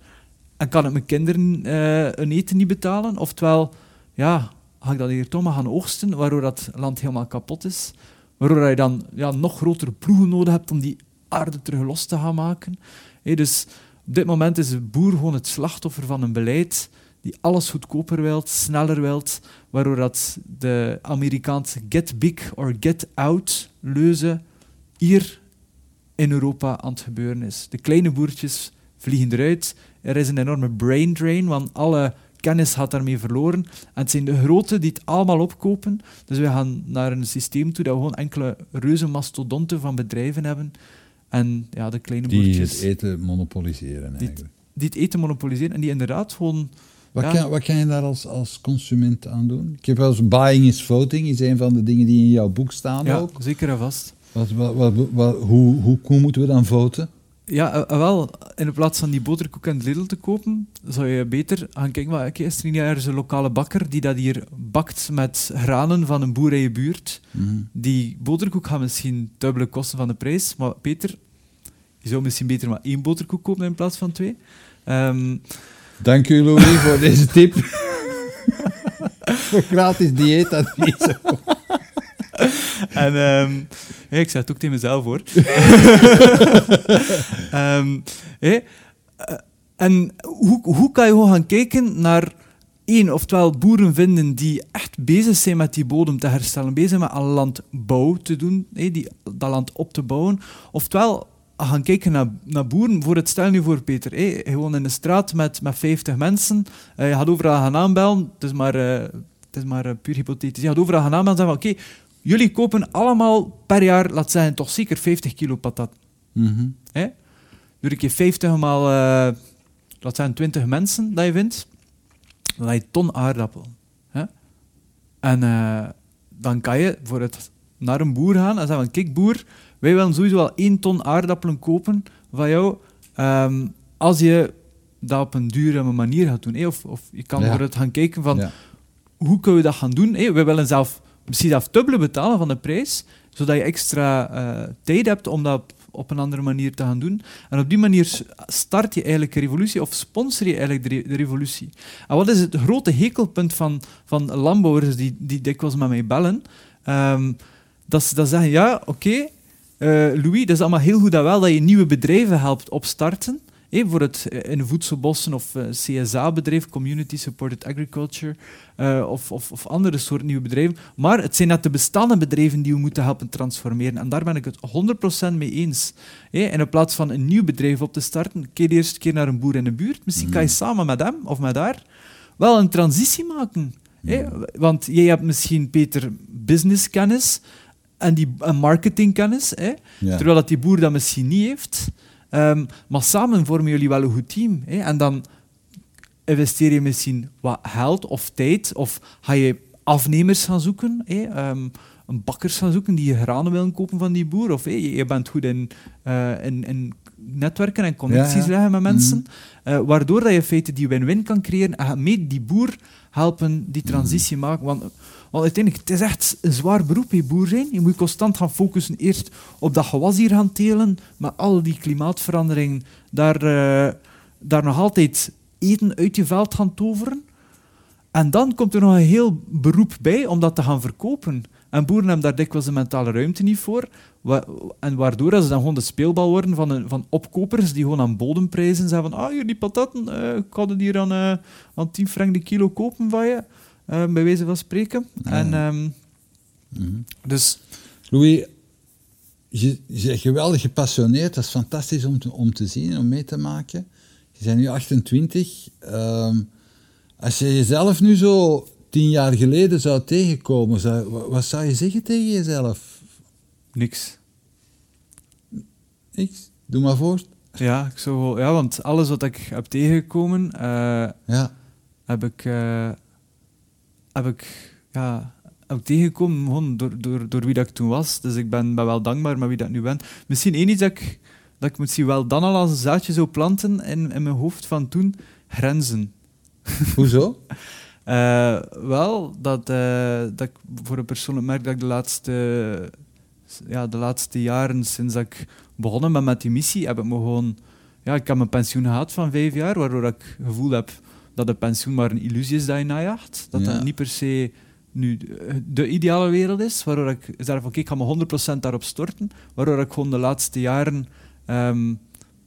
Speaker 1: en kan ik mijn kinderen uh, hun eten niet betalen. Oftewel, ja, ga ik dat hier toch maar gaan oogsten, waardoor dat land helemaal kapot is. Waardoor je dan ja, nog grotere ploegen nodig hebt om die aarde terug los te gaan maken. Dus op dit moment is de boer gewoon het slachtoffer van een beleid die alles goedkoper wilt, sneller wilt, waardoor dat de Amerikaanse get big or get out leuze hier in Europa aan het gebeuren is. De kleine boertjes vliegen eruit. Er is een enorme brain drain, want alle kennis gaat daarmee verloren. En het zijn de grote die het allemaal opkopen. Dus we gaan naar een systeem toe dat we gewoon enkele reuze mastodonten van bedrijven hebben. En ja, de kleine
Speaker 2: die
Speaker 1: boertjes...
Speaker 2: Die het eten monopoliseren eigenlijk.
Speaker 1: Die, het eten monopoliseren en die inderdaad gewoon...
Speaker 2: Wat, kan, wat kan je daar als, als consument aan doen? Ik heb wel eens buying is voting, is een van de dingen die in jouw boek staan
Speaker 1: ja,
Speaker 2: ook.
Speaker 1: zeker en vast.
Speaker 2: Wat, wat, wat, hoe, hoe, hoe moeten we dan voten?
Speaker 1: Ja, uh, wel, in plaats van die boterkoek en Lidl te kopen, zou je beter gaan kijken, maar okay, is er niet ergens een lokale bakker die dat hier bakt met granen van een boer in je buurt? Mm. Die boterkoek gaat misschien dubbele kosten van de prijs, maar Peter, je zou misschien beter maar één boterkoek kopen in plaats van twee. Um,
Speaker 2: Dank u, Louis, voor deze tip. gratis dieetadvies.
Speaker 1: en um, hey, ik zeg het ook tegen mezelf hoor. um, hey, en hoe, hoe kan je gewoon gaan kijken naar één, oftewel boeren vinden die echt bezig zijn met die bodem te herstellen, bezig met al landbouw te doen, hey, die, dat land op te bouwen, oftewel gaan kijken naar, naar boeren. Voor het stel nu voor, Peter. Hey, gewoon in de straat met, met 50 mensen. Uh, je gaat overal gaan aanbellen. Het is maar, uh, het is maar puur hypothetisch. Je gaat overal gaan aanbellen en zeggen: Oké, jullie kopen allemaal per jaar, laat zeggen, toch zeker 50 kilo patat.
Speaker 2: Mm -hmm.
Speaker 1: Doe ik je 50 maal, laat zeggen, 20 mensen dat je vindt. Dan heb je ton aardappel. Hè? En dan kan je voor het naar een boer gaan en zeggen: Kijk, boer wij willen sowieso wel één ton aardappelen kopen van jou, um, als je dat op een dure manier gaat doen. Of, of je kan ja. het gaan kijken van, hoe kunnen we dat gaan doen? Hey, we willen zelf misschien zelf dubbele betalen van de prijs, zodat je extra uh, tijd hebt om dat op een andere manier te gaan doen. En op die manier start je eigenlijk een revolutie of sponsor je eigenlijk de, revolutie. En wat is het grote hekelpunt van, van landbouwers die, die dikwijls met mij bellen? Um, dat ze dat zeggen, ja, oké, uh, Louis, dat is allemaal heel goed en wel dat je nieuwe bedrijven helpt opstarten. Hey, voor het eh, in voedselbossen of uh, CSA-bedrijf, Community Supported Agriculture, uh, of, of, of, andere soorten nieuwe bedrijven. Maar het zijn net de bestaande bedrijven die we moeten helpen transformeren. En daar ben ik het 100% mee eens. Hey, en in plaats van een nieuw bedrijf op te starten, keer de eerste keer naar een boer in de buurt. Misschien kan je mm. samen met hem of met haar wel een transitie maken. Hey, want jij hebt misschien, Peter, businesskennis en die marketingkennis. Terwijl dat die boer dat misschien niet heeft. Um, maar samen vormen jullie wel een goed team. Hè? En dan investeer je misschien wat geld of tijd, of ga je afnemers gaan zoeken, hè? Ehm, een bakkers gaan zoeken die je granen willen kopen van die boer, of hè, je, bent goed in, eh, in, in netwerken en connecties
Speaker 2: Ja, ja.
Speaker 1: leggen met mensen, eh, waardoor dat je in feite die win-win kan creëren en mee die boer helpen die transitie maken. Want, want uiteindelijk, het is echt een zwaar beroep, je boer zijn. Je moet constant gaan focussen eerst op dat gewas hier gaan telen, maar al die klimaatverandering, daar, eh, daar nog altijd eten uit je veld gaan toveren. En dan komt er nog een heel beroep bij om dat te gaan verkopen. En boeren hebben daar dikwijls de mentale ruimte niet voor. En waardoor ze dan gewoon de speelbal worden van, een, van opkopers die gewoon aan bodemprijzen zeggen van ah, hier die patatten, eh, ik had het hier aan, eh, aan 10 frank de kilo kopen van je. Eh, bij wijze van spreken. En, ehm, dus
Speaker 2: Louis, je, je bent geweldig gepassioneerd. Dat is fantastisch om te, om te zien en om mee te maken. Je bent nu 28. Ehm, als je jezelf nu zo tien jaar geleden zou tegenkomen, zou, wat zou je zeggen tegen jezelf?
Speaker 1: niks.
Speaker 2: Niks? Doe maar voort.
Speaker 1: Ja, ik zou wel- ja, want alles wat ik heb tegengekomen, eh,
Speaker 2: Ja.
Speaker 1: heb ik, eh, heb ik, ja, heb ik tegengekomen gewoon door, door, door wie dat ik toen was. Dus ik ben, ben wel dankbaar met wie dat ik nu ben. Misschien één iets dat ik, dat ik misschien wel dan al als een zaadje zou planten in, in mijn hoofd van toen, grenzen.
Speaker 2: Hoezo?
Speaker 1: Eh, wel, dat, eh, dat ik voor een persoonlijk merk dat ik de laatste, ja, de laatste jaren, sinds dat ik begonnen ben met die missie, heb ik me gewoon... Ja, ik heb mijn pensioen gehad van vijf jaar, waardoor ik het gevoel heb dat een pensioen maar een illusie is dat je najaagt. Dat
Speaker 2: Ja.
Speaker 1: dat niet per se nu de ideale wereld is, waardoor ik zeg van, oké, ik ga me 100% daarop storten, waardoor ik gewoon de laatste jaren ehm,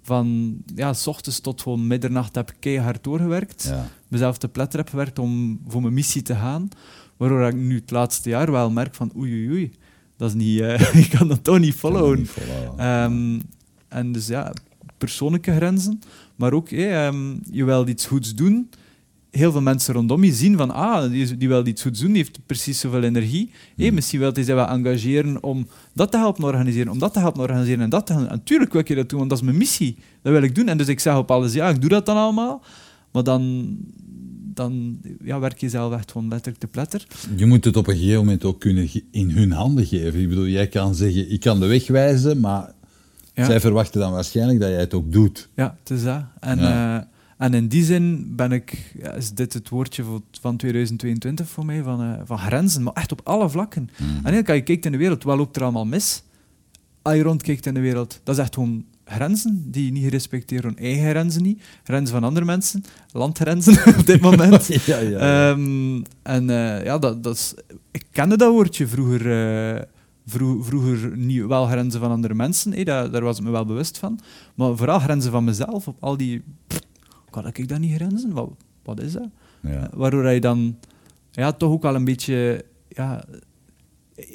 Speaker 1: van ja, s ochtends tot gewoon middernacht heb keihard doorgewerkt
Speaker 2: Ja.
Speaker 1: mezelf te pletter heb gewerkt om voor mijn missie te gaan. Waardoor ik nu het laatste jaar wel merk van oei oei oei, dat is niet, eh, ik kan dat toch niet followen.
Speaker 2: Niet.
Speaker 1: Ehm, en dus ja, persoonlijke grenzen, maar ook hey, ehm, je wilt iets goeds doen. Heel veel mensen rondom je zien van ah, die, die wil iets goeds doen, die heeft precies zoveel energie. Hey, misschien wil hij zich wel engageren om dat te helpen organiseren, om dat te helpen organiseren en dat te helpen. En tuurlijk wil ik je dat doen, want dat is mijn missie. Dat wil ik doen. En dus ik zeg op alles ja, ik doe dat dan allemaal. Maar dan, dan ja, werk je zelf echt gewoon letterlijk te pletter.
Speaker 2: Je moet het op een gegeven moment ook kunnen in hun handen geven. Ik bedoel, jij kan zeggen, ik kan de weg wijzen, maar
Speaker 1: Ja.
Speaker 2: zij verwachten dan waarschijnlijk dat jij het ook doet.
Speaker 1: Ja, het is dat. En,
Speaker 2: Ja.
Speaker 1: eh, en in die zin ben ik, ja, is dit het woordje van 2022 voor mij, van, eh, van grenzen, maar echt op alle vlakken. En eigenlijk, als je kijkt in de wereld, wat loopt er allemaal mis? Als je rondkijkt in de wereld, dat is echt gewoon grenzen die niet gerespecteerd worden. Eigen grenzen niet, grenzen van andere mensen, landgrenzen op dit moment.
Speaker 2: ja, ja.
Speaker 1: Ehm, en eh, ja, dat, dat is, ik kende dat woordje vroeger, eh, vro- vroeger niet wel grenzen van andere mensen, daar, daar was ik me wel bewust van. Maar vooral grenzen van mezelf, op al die... pff, kan ik dat niet grenzen? Wat, wat is dat?
Speaker 2: ja.
Speaker 1: Eh, Waardoor je dan ja, toch ook al een beetje ja,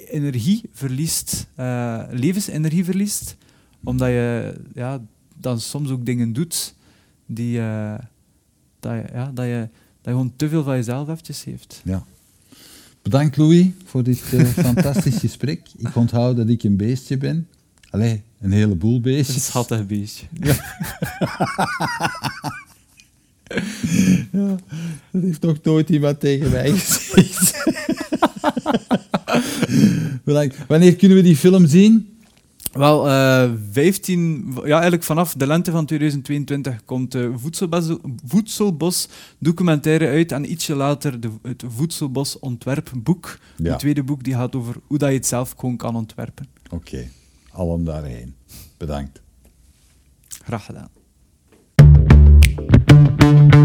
Speaker 1: energie verliest, eh, levensenergie verliest, omdat je ja, dan soms ook dingen doet die, eh, dat, je, ja, dat, je, dat je gewoon te veel van jezelf eventjes heeft.
Speaker 2: Ja. Bedankt Louis voor dit eh, fantastisch gesprek. Ik onthoud dat ik een beestje ben. Allee, een heleboel
Speaker 1: Een
Speaker 2: beestjes.
Speaker 1: schattig beestje.
Speaker 2: Ja, dat heeft nog nooit iemand tegen mij gezegd. Bedankt. Wanneer kunnen we die film zien?
Speaker 1: Wel, eh 15, ja, eigenlijk vanaf de lente van 2022 komt de Voedselbos, Voedselbos documentaire uit en ietsje later de, het Voedselbos ontwerpboek.
Speaker 2: Ja.
Speaker 1: Het tweede boek die gaat over hoe dat je het zelf gewoon kan ontwerpen.
Speaker 2: Oké, allen daarheen. Bedankt.
Speaker 1: Graag gedaan.